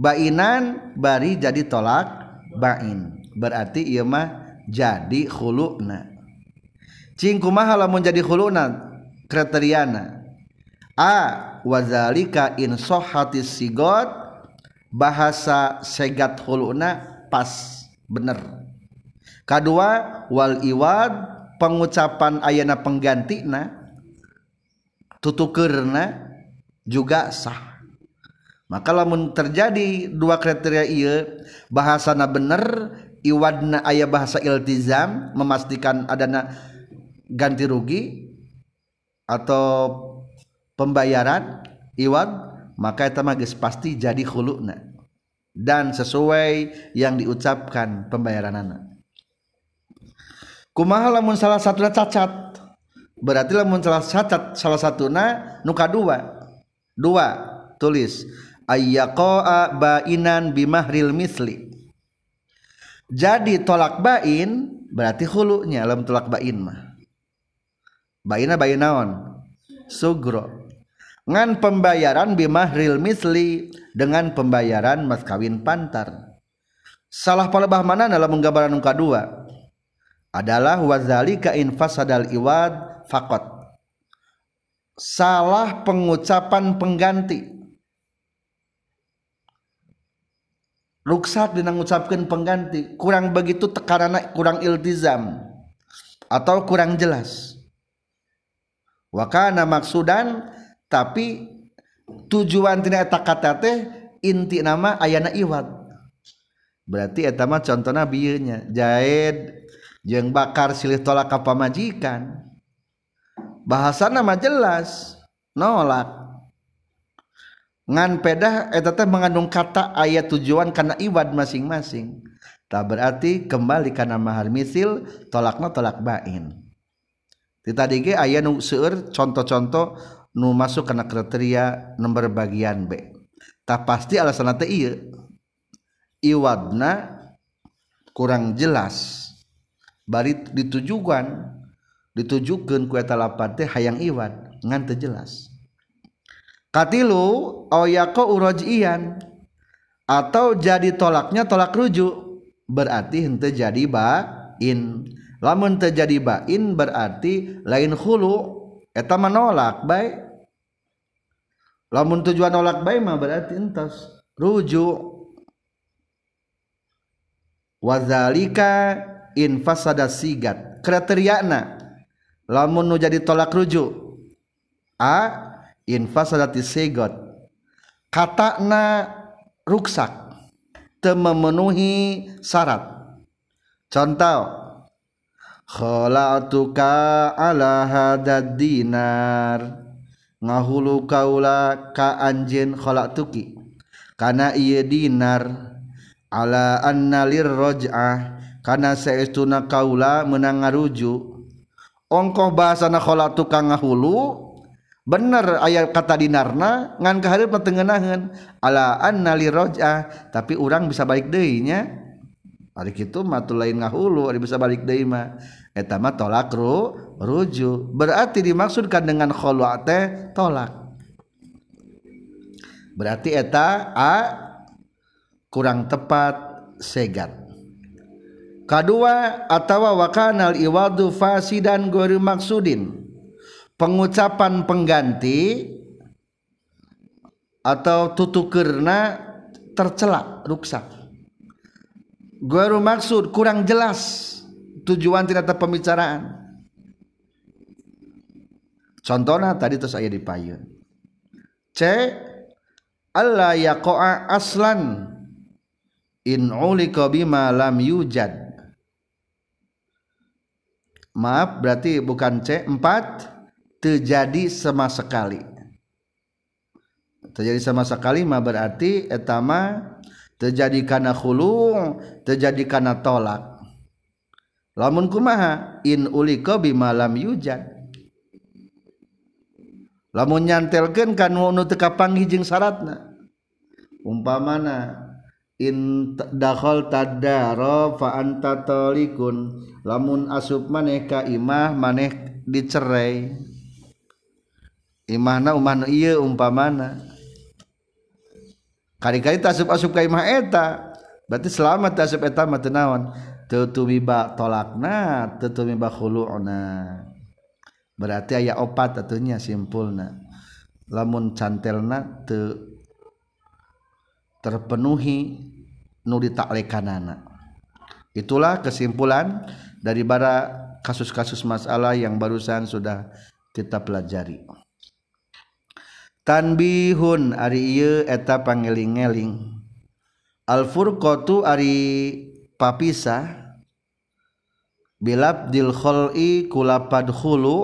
Bainan bari jadi tolak bain. Berarti ieu mah jadi khuluna. Cing kumaha lamun jadi khuluna kriteriana? A wazalika in sohati sigot bahasa segat huluna pas bener. Kedua wal iwad pengucapan ayana penggantina tutukerna juga sah. Maka lamun terjadi dua kriteria iya bahasana bener iwadna ayah bahasa iltizam memastikan adana ganti rugi atau pembayaran iwad maka itu magis pasti jadi khulukna dan sesuai yang diucapkan pembayaran anak kumaha lamun salah satu cacat? Berarti lamun salah cacat salah satu na nuka dua. Dua tulis. Ayyaqa'a bainan bimahril misli. Jadi tolak bain berarti hulunya dalam tolak bain mah. Baina bain naon? Sugro. Ngan pembayaran bimahril misli dengan pembayaran mas kawin pantar. Salah palebah mana? Dalam menggambaran ungka dua adalah wazalika in fasadal iwad fakot salah pengucapan pengganti. Ruksat dengan mengucapkan pengganti. Kurang begitu tekanan kurang iltizam. Atau kurang jelas. Wakana maksudan tapi tujuan tina eta kata teh inti nama ayana iwat berarti eta mah contohna bieu nya jaid jeung bakar silih tolak ka pamajikan bahasana mah jelas nolak. Ngan pedah eta mengandung kata ayat tujuan karena iwad masing-masing. Tak berarti kembali karena mahar misil tolakna tolak bain. Di tadi ge aya nu seueur contoh-contoh nu masuk karena kriteria nomor bagian B. Tak pasti alasan teh iya iwadna kurang jelas bari ditujukan ditujukan ku eta lapat teh hayang iwad ngan teu jelas. Katilu oyako urojian atau jadi tolaknya tolak rujuk berarti henteu jadi ba in lamun terjadi bain berarti lain hulu eta menolak baik lamun tujuan nolak baik mah berarti entas rujuk. Wazalika in fasada sigat. Kriteriana. Lamun nu jadi tolak rujuk. A in fasadati sigat katana ruksak. Teu memenuhi syarat. Contoh. Khalatuka ala hadad dinar. Ngahulu kaula ka anjeun khalatuki. Kana ieu dinar. Ala annalir raj'ah kana saestuna kaula menang ngaruju ongkoh bahasana khalatuka ngahulu bener ayat kata dinarna ngan kaharep patengenaheun ala annalir raj'ah tapi orang bisa balik deui nya. Hari itu matu lain ngahulu hari bisa balik deui mah. Eta tolak ru ruju berarti dimaksudkan dengan khulwa teh tolak. Berarti eta a kurang tepat segat kedua atau wakanal iwadu fasidan gori maksudin pengucapan pengganti atau tutukerna tercelak ruksak Guru maksud kurang jelas tujuan tidak ada pembicaraan. Contohnya tadi terus saya dipayun. C Allah yaqa'a aslan in bima lam yujad. maaf berarti bukan C 4 terjadi sama sekali. Terjadi sama sekali mah berarti etama terjadi karena khulu terjadi karena tolak. Lamun kumaha? In uliko bimalam yujan. Lamun nyantelkan kan nu teka panggih jeung syaratna umpamana in dakhal tadara fa anta talikun. Lamun asup maneh ka imah maneh dicerai. Imahna umah ieu umpamana. Kali-kali tasub asup ka imah eta berarti selamat tasub eta mah teu naon? Teu tumiba tolakna teu tumiba khulu'na. Berarti aya opat atunya simpulna. Lamun cantelna teu terpenuhi nu ditaklekanana. Itulah kesimpulan dari bara kasus-kasus masalah yang barusan sudah kita pelajari. Tanbihun ari ieu eta pangeling-eling al furqatu ari papisah bilab dil khul'i kulapad khulu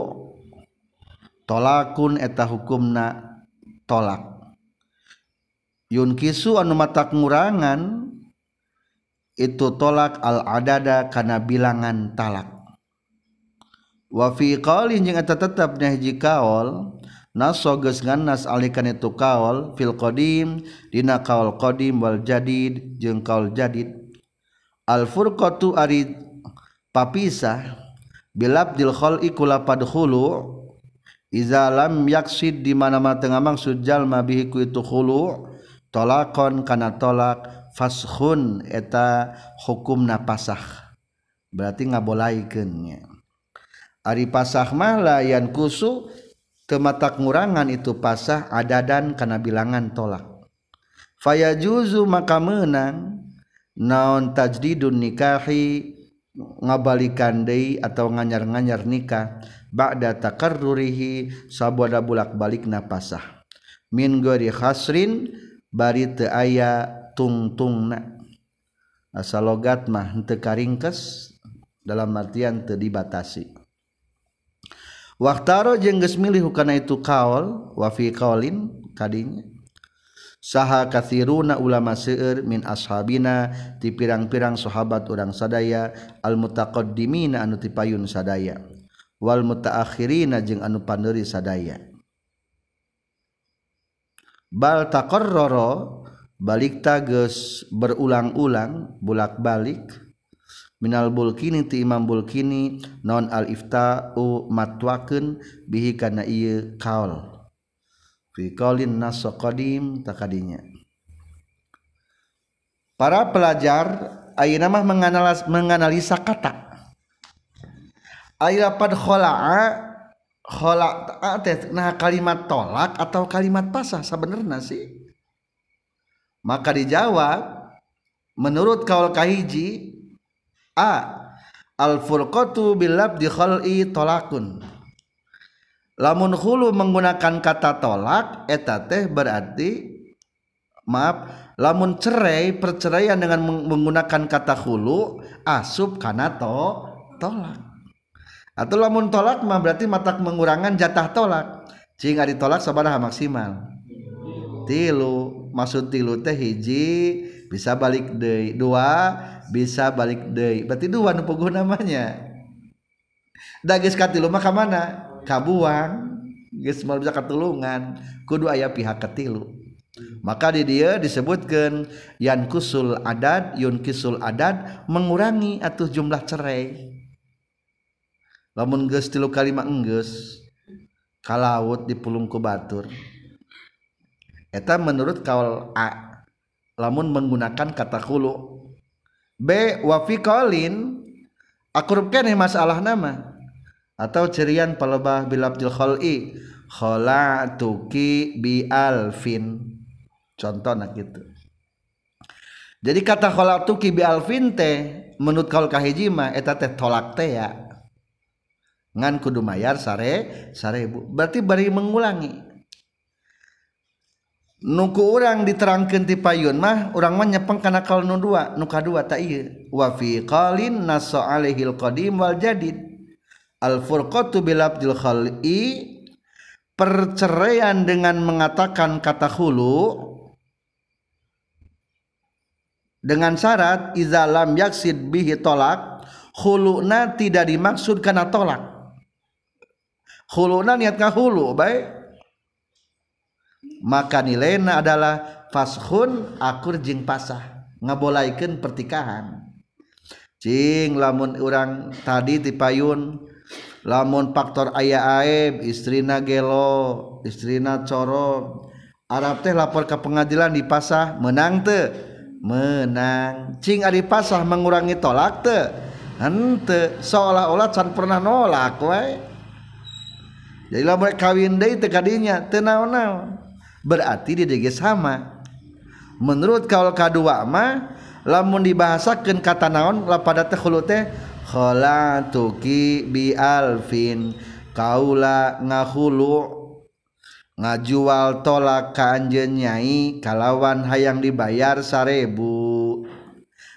tolakun eta hukumna tolak yunkisu anu matak ngurangan itu tolak al adada kana bilangan talak. Wa fi qaulin jeung eta tetep hiji kaul naso geus nganas alikan itu kaul fil qadim dina kaul qadim wal jadid jeung kaul jadid. Al furqatu ari papisah bilabdil khal'i kula padkhulu iza lam yaksid di mana-mana tengah maksud jalma bihi itu khulu tolakon kana tolak fashun eta hukumna pasah. Berarti ngabolaikeun ari pasah mah layan kusu mata ngurangan itu pasah ada dan karena bilangan tolak. Faya juzu maka menang naon tajdidun nikahi ngabalikan deui atau nganyar-nganyar nikah ba'da takarrurihi sabada bulak-balik na pasah. Min gori khasrin bari teu aya tungtungna. Asal logat mah henteu karingkes dalam artian teu dibatasi. Waktaro jeung geus milih kana itu kaol wa fi qaulin kadinya. Saha kathiruna ulama seueur min ashabina ti pirang-pirang sahabat urang sadaya al mutaqaddimina anu tipayun sadaya. Wal mutaakhirina jeung anu pandeuri sadaya. bal taqarrara balik tages berulang-ulang bulak-balik. Minal bulkini ti imam bulkini non al ifta'u matwakeun bihi kana ieu kaul fi qaulin nas qadim takadinya para pelajar ayeuna mah menganalisa menganalisa kata. Ayat pad nah kalimat tolak atau kalimat pasah sebenarnya sih? Maka dijawab menurut kaul kahiji a al furqatu bilab di khali tolakun. Lamun hulu menggunakan kata tolak eta teh berarti maaf lamun cerai perceraian dengan menggunakan kata hulu asub kana to tolak atau lamun tolak mah berarti mata mengurangan jatah tolak. Jika ditolak sabaraha maksimal. Tilu maksud tilu teh hiji bisa balik deh dua bisa balik deh berarti dua nu namanya. Da geus katilu mah ka mana? Kabuang geus mau bisa katulungan. Kudu aya pihak katilu. Maka di dia disebutkan yan kusul adat yun kisul adat mengurangi atau jumlah cerai lamun geus tilu kalimat enggeus kalaut di pulungku batur. Eta menurut kaul A lamun menggunakan kata hulu B wa fi qaulin akrubkeun masalah nama. Atau cerian palebah bilabdil khal'i khalatuki bi alfin. Contohnya gitu. Jadi kata khalatuki bi alfin teh menurut kaul kahiji mah eta teh tolak teh ya ngan kudu mayar sare sarebu berarti bari mengulangi. Nuku orang diterangkan ti payun mah orang mah nyepeng kana kal nu dua nu kadua ta ieu. Wa fi qalin nasu alaihil qadim wal jadid. Al furqatu bil abdil khali perceraian dengan mengatakan kata hulu dengan syarat iza lam yaksid bihi tolak huluna tidak dimaksud karena tolak huluna niat hulu baik maka nilainya adalah fashun akur jing pasah. Ngabolaikan pertikahan. Cing lamun orang tadi di payun lamun faktor ayah aib istrina gelo istrina coro. Arab teh lapor ke pengadilan di pasah menang te. Menang. Cing ari pasah mengurangi tolak te. Hente seolah-olah can pernah nolak wae jadi lamun kawin deui deh tekadinya teu naon-naon. Berarti dia dege sama. Menurut kaul kadua mah lamun dibahasakeun kata naon pada khulu teh khalatuki bi alfin. Kaula ngahulu ngajual tolak ka anjeun nyai kalawan hayang dibayar sarebu.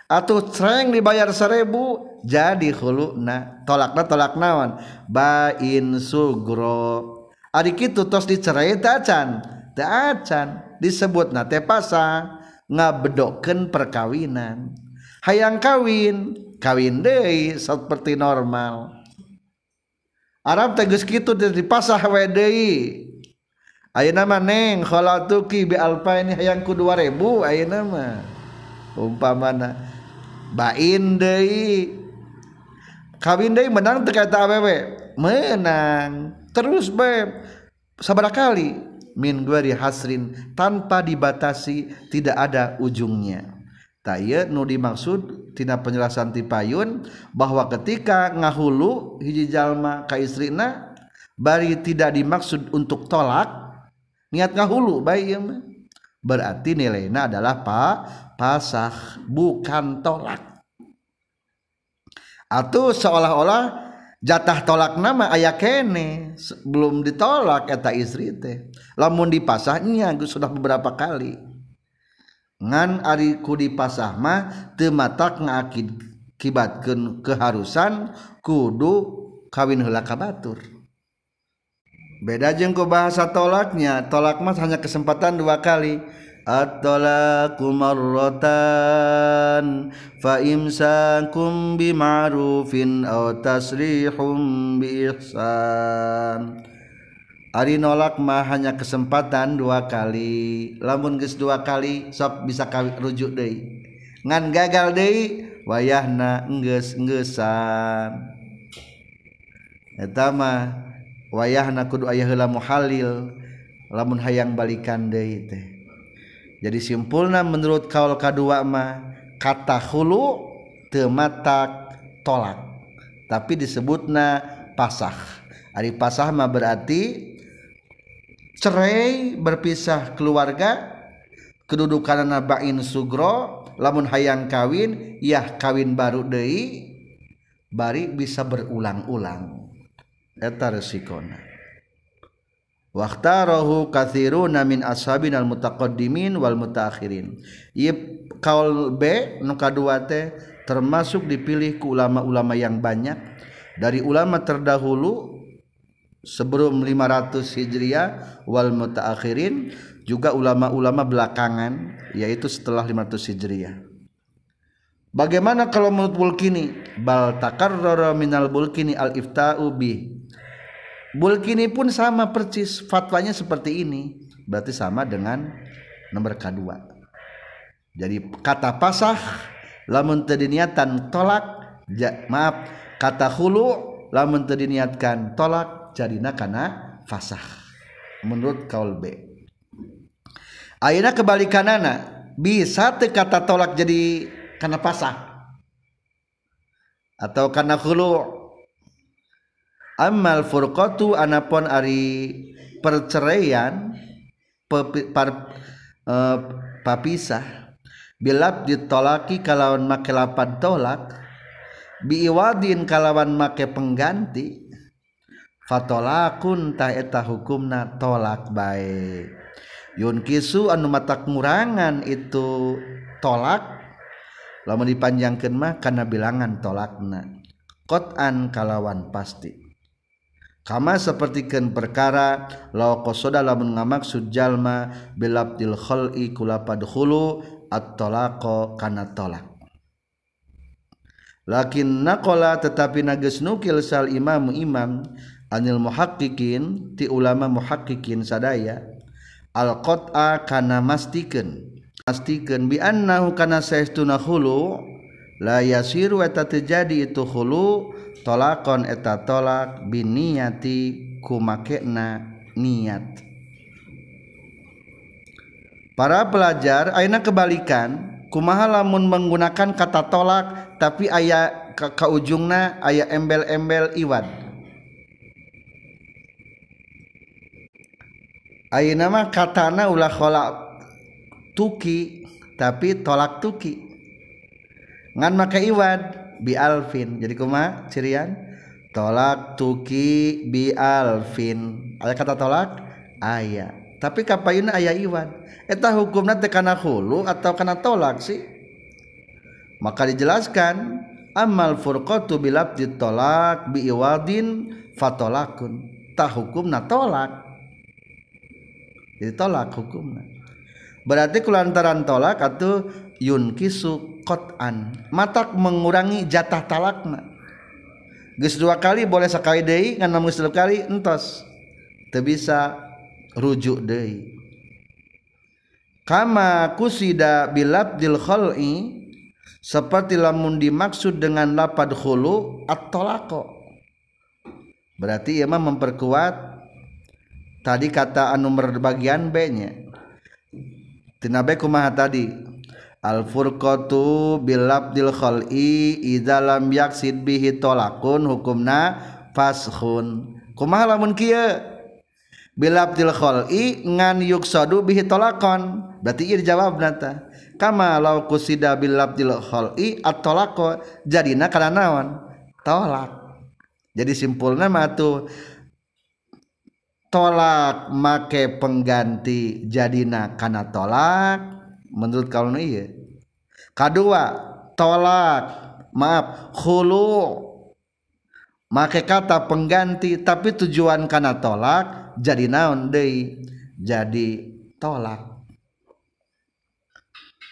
Atau cereng dibayar sarebu jadi huluna tolakna tolak naon bain sugro. Ari kitu tos dicerai tacan tacan disebut nate pasa ngabedokkeun perkawinan. Hayang kawin kawin deui seperti normal. Arab tegas kitu dipasah we deui. Ayeuna mah neng khalatuki bi alfa ini hayang ku 2000 ayeuna mah. Umpamana bain deui. Kawin deui menang teu kata awewe menang. Terus be sabar kali. Min guari hasrin tanpa dibatasi tidak ada ujungnya. Taya nu dimaksud tina penjelasan tipayun bahwa ketika ngahulu hiji jalma ka istrina bari tidak dimaksud untuk tolak niat ngahulu bae ieu mah. Berarti nilainya adalah pak pasah bukan tolak. Atau seolah-olah jatah tolak nama ayah kene belum ditolak kata istri teh. Lamun dipasahnya sudah beberapa kali. Ngan ari ku dipasah mah teu matak ngakid kibatkeun keharusan kudu kawin heula ka batur beda jeung ku bahasa tolaknya. Tolak mah hanya kesempatan dua kali. At-talaqu marratan fa imsakum bima'rufin aw tasrihum bi ihsan Ari nolak mah hanya kesempatan dua kali. Lamun geus dua kali sok bisa rujuk deui. Ngan gagal deui wayahna enggeus enggeusan eta mah wayahna kudu aya heula muhalil lamun hayang balikan deui teh. Jadi simpulna menurut kaul kadua mah kata hulu tematak tolak. Tapi disebutna pasah. Hari pasah mah berarti cerai berpisah keluarga kedudukan nabain sugro lamun hayang kawin ya kawin baru Dei bari bisa berulang-ulang eta resikona Waktarohu kathiruna min ashabin al mutaqaddimin wal mutaakhirin. Ieu kaul B nu kadua teh termasuk dipilih ku ulama-ulama yang banyak dari ulama terdahulu sebelum 500 Hijriah wal mutaakhirin juga ulama-ulama belakangan yaitu setelah 500 Hijriah. Bagaimana kalau menurut Bulkini? Bal takarrara minal Bulkini al ifta'u bi Bulkini pun sama persis fatwanya seperti ini. Berarti sama dengan nomor kedua. Jadi kata pasah lamun terdiniatan tolak ja, maaf kata hulu lamun terdiniatkan tolak jadina kana fasah menurut kaul B. Ayeuna kebalikanana bisa teu kata tolak jadi kana pasah atau kana hulu amal furqatu anapun ari perceraian par, uh, papisah bilab ditolaki kalawan make lapan tolak biiwadin kalawan make pengganti fatolakun ta eta hukumna tolak baik yun kisu anu mata ngurangan itu tolak lamun dipanjangkeun mah kana bilangan tolakna. Qatan kalawan pasti. Kama sapertikeun perkara law qasada lamun ngamaksud jalma bilabdil khal'i kula padkhulu at-talaqa kana tolak. Lakin naqala tetapi nages nukil sal imam imam anil muhaqqiqin ti ulama muhaqqiqin sadaya al qat'a kana mastikeun mastikeun bi annahu kana saestuna khulu la yasiru eta terjadi itu khulu tolakon eta tolak biniyati kumakena niat. Para pelajar aina kebalikan kumaha lamun menggunakan kata tolak tapi ayah ke, ke ujungna ayah embel-embel iwad ayeuna mah katana ulah kolak tuki tapi tolak tuki. Ngan make iwad bi alfin jadi kuma cirian? Tolak tuki bi alfin ada kata tolak? Ayah tapi kapayuna ayah iwan? Eta hukumna teh kana hulu atau kana tolak sih? Maka dijelaskan amal furqatu bilab ditolak bi iwadin fatolakun. Tah hukumna tolak. Jadi tolak hukumna. Berarti kulantaran tolak atau yunkisu qat'an. Matak mengurangi jatah talakna. Geus dua kali boleh sekali deui ngan namun kali entos. Bisa rujuk deui. Kama kusida bilabdil khal'i seperti lamun dimaksud dengan lapad khulu at-talaqo. Berarti ia mah memperkuat tadi kata anu bagian B nya tina B kumaha tadi al furqatu bil labdil khal'i idza lam yaksid bihi talaqun hukumna faskhun. Kumaha lamun kieu? Bil labdil khal'i ngan yuksadu bihi talaqan berarti ieu dijawab nata. Kama law kusida bil labdil khal'i at-talaqo jadina kana naon? Tolak. Jadi simpulna mah tuh tolak make pengganti jadina kana tolak menurut kalau iya? Kedua tolak maaf hulu make kata pengganti tapi tujuan karena tolak jadi naon deh jadi tolak.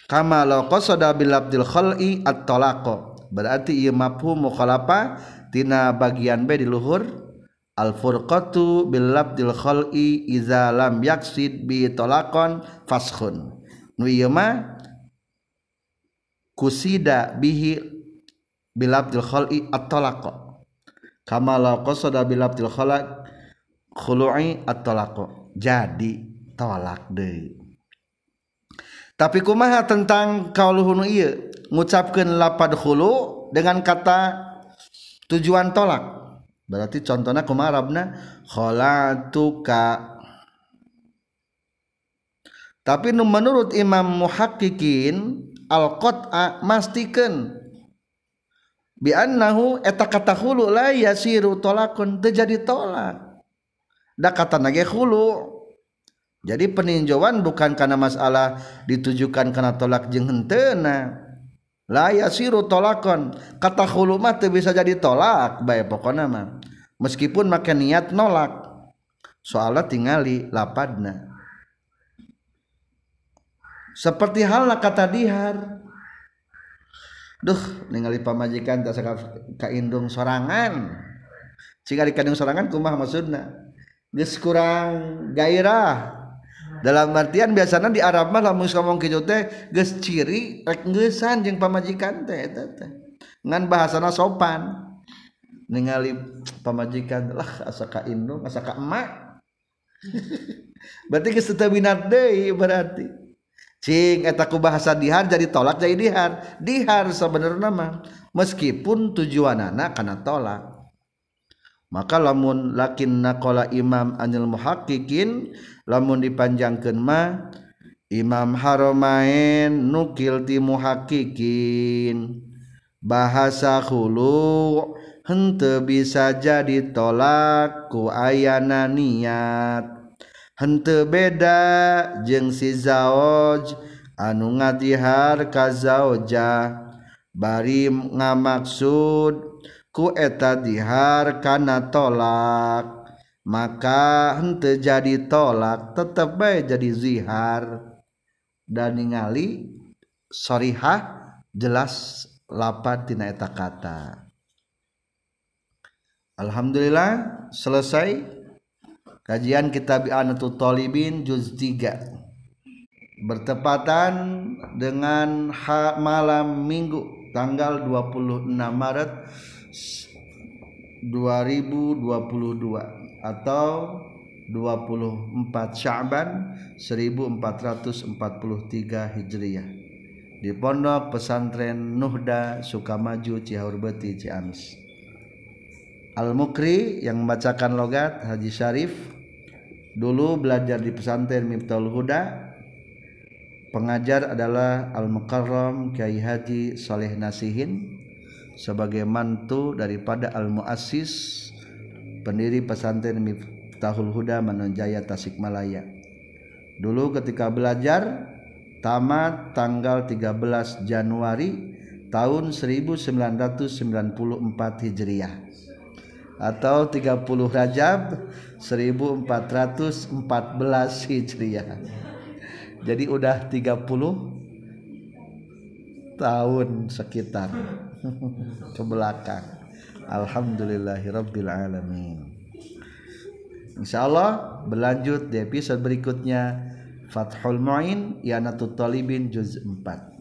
Kama law qasada bil abdil khal'i at tolako berarti ieu mafhum mukhalafa tina bagian B di luhur. Al furqatu bil abdil khal'i iza lam yaksid bi tolakon faskhun nu ieu mah kusida bihi bilabdil khal'i at-talaqa. Kama la qasada bilabdil khalaq khulu'i at-talaqa. Jadi tolak deui tapi kumaha tentang kauluhun ieu? Ngucapkeun lapad khulu dengan kata tujuan tolak. Berarti contohnya kumarabna khalatuka tapi menurut Imam Muhaqqiqin al-qat'a mastikan bi annahu eta kata hulu la yasiru tolakun terjadi tolak. Da kata nage hulu jadi peninjauan bukan karena masalah ditujukan karena tolak jeung hentena la yasiru tolakon kata hulu mah teu bisa jadi tolak bae pokona mah. Meskipun make niat nolak. Soalnya tingali lapadna seperti halnya kata dihar. Duh ningali pamajikan tak kaindung sorangan. Jika dikandung sorangan kumah maksudna? Nis kurang gairah. Dalam artian biasanya di Arab mah lamun ngomong kitu teh geus ciri rek geusan jeung pamajikan teh eta teh. Ngan bahasana sopan. Ningali pamajikan lah asa ka indung asa ka emak. Berarti geus teu berarti. Berarti etaku bahasa dihar jadi tolak jadi dihar dihar sebenarnya nama meskipun tujuan anak karena tolak. Maka lamun lakin nakola Imam Anil muhaqiqin lamun dipanjangkan ma Imam Haromain nukil ti muhaqiqin bahasa hulu hente bisa jadi tolak ku ayana niat hente beda jeng si zaoj anu ngadihar ka zaoja. Bari ngamaksud ku eta dihar kana tolak. Maka hente jadi tolak tetep bae jadi zihar. Dan ningali sorihah jelas lapat tina eta kata. Alhamdulillah selesai Kajian Kitab Anatul Talibin juz 3 bertepatan dengan malam Minggu tanggal 26 Maret 2022 atau 24 Sya'ban 1443 Hijriah. Di Pondok Pesantren Nuhda Sukamaju Cihaur Ciamis. Al-Mukri yang membacakan logat Haji Syarif dulu belajar di pesantren Miftahul Huda pengajar adalah Al-Mukarram Kiai Haji Saleh Nasihin sebagai mantu daripada Al-Muassis pendiri pesantren Miftahul Huda Manonjaya Tasikmalaya. Dulu ketika belajar tamat tanggal 13 Januari tahun 1994 Hijriah atau 30 Rajab 1414 Hijriah. Jadi udah 30 tahun sekitar ke belakang. Alhamdulillahirabbil alamin. Insyaallah berlanjut di episode berikutnya Fathul Muin Yanatut Talibin juz 4.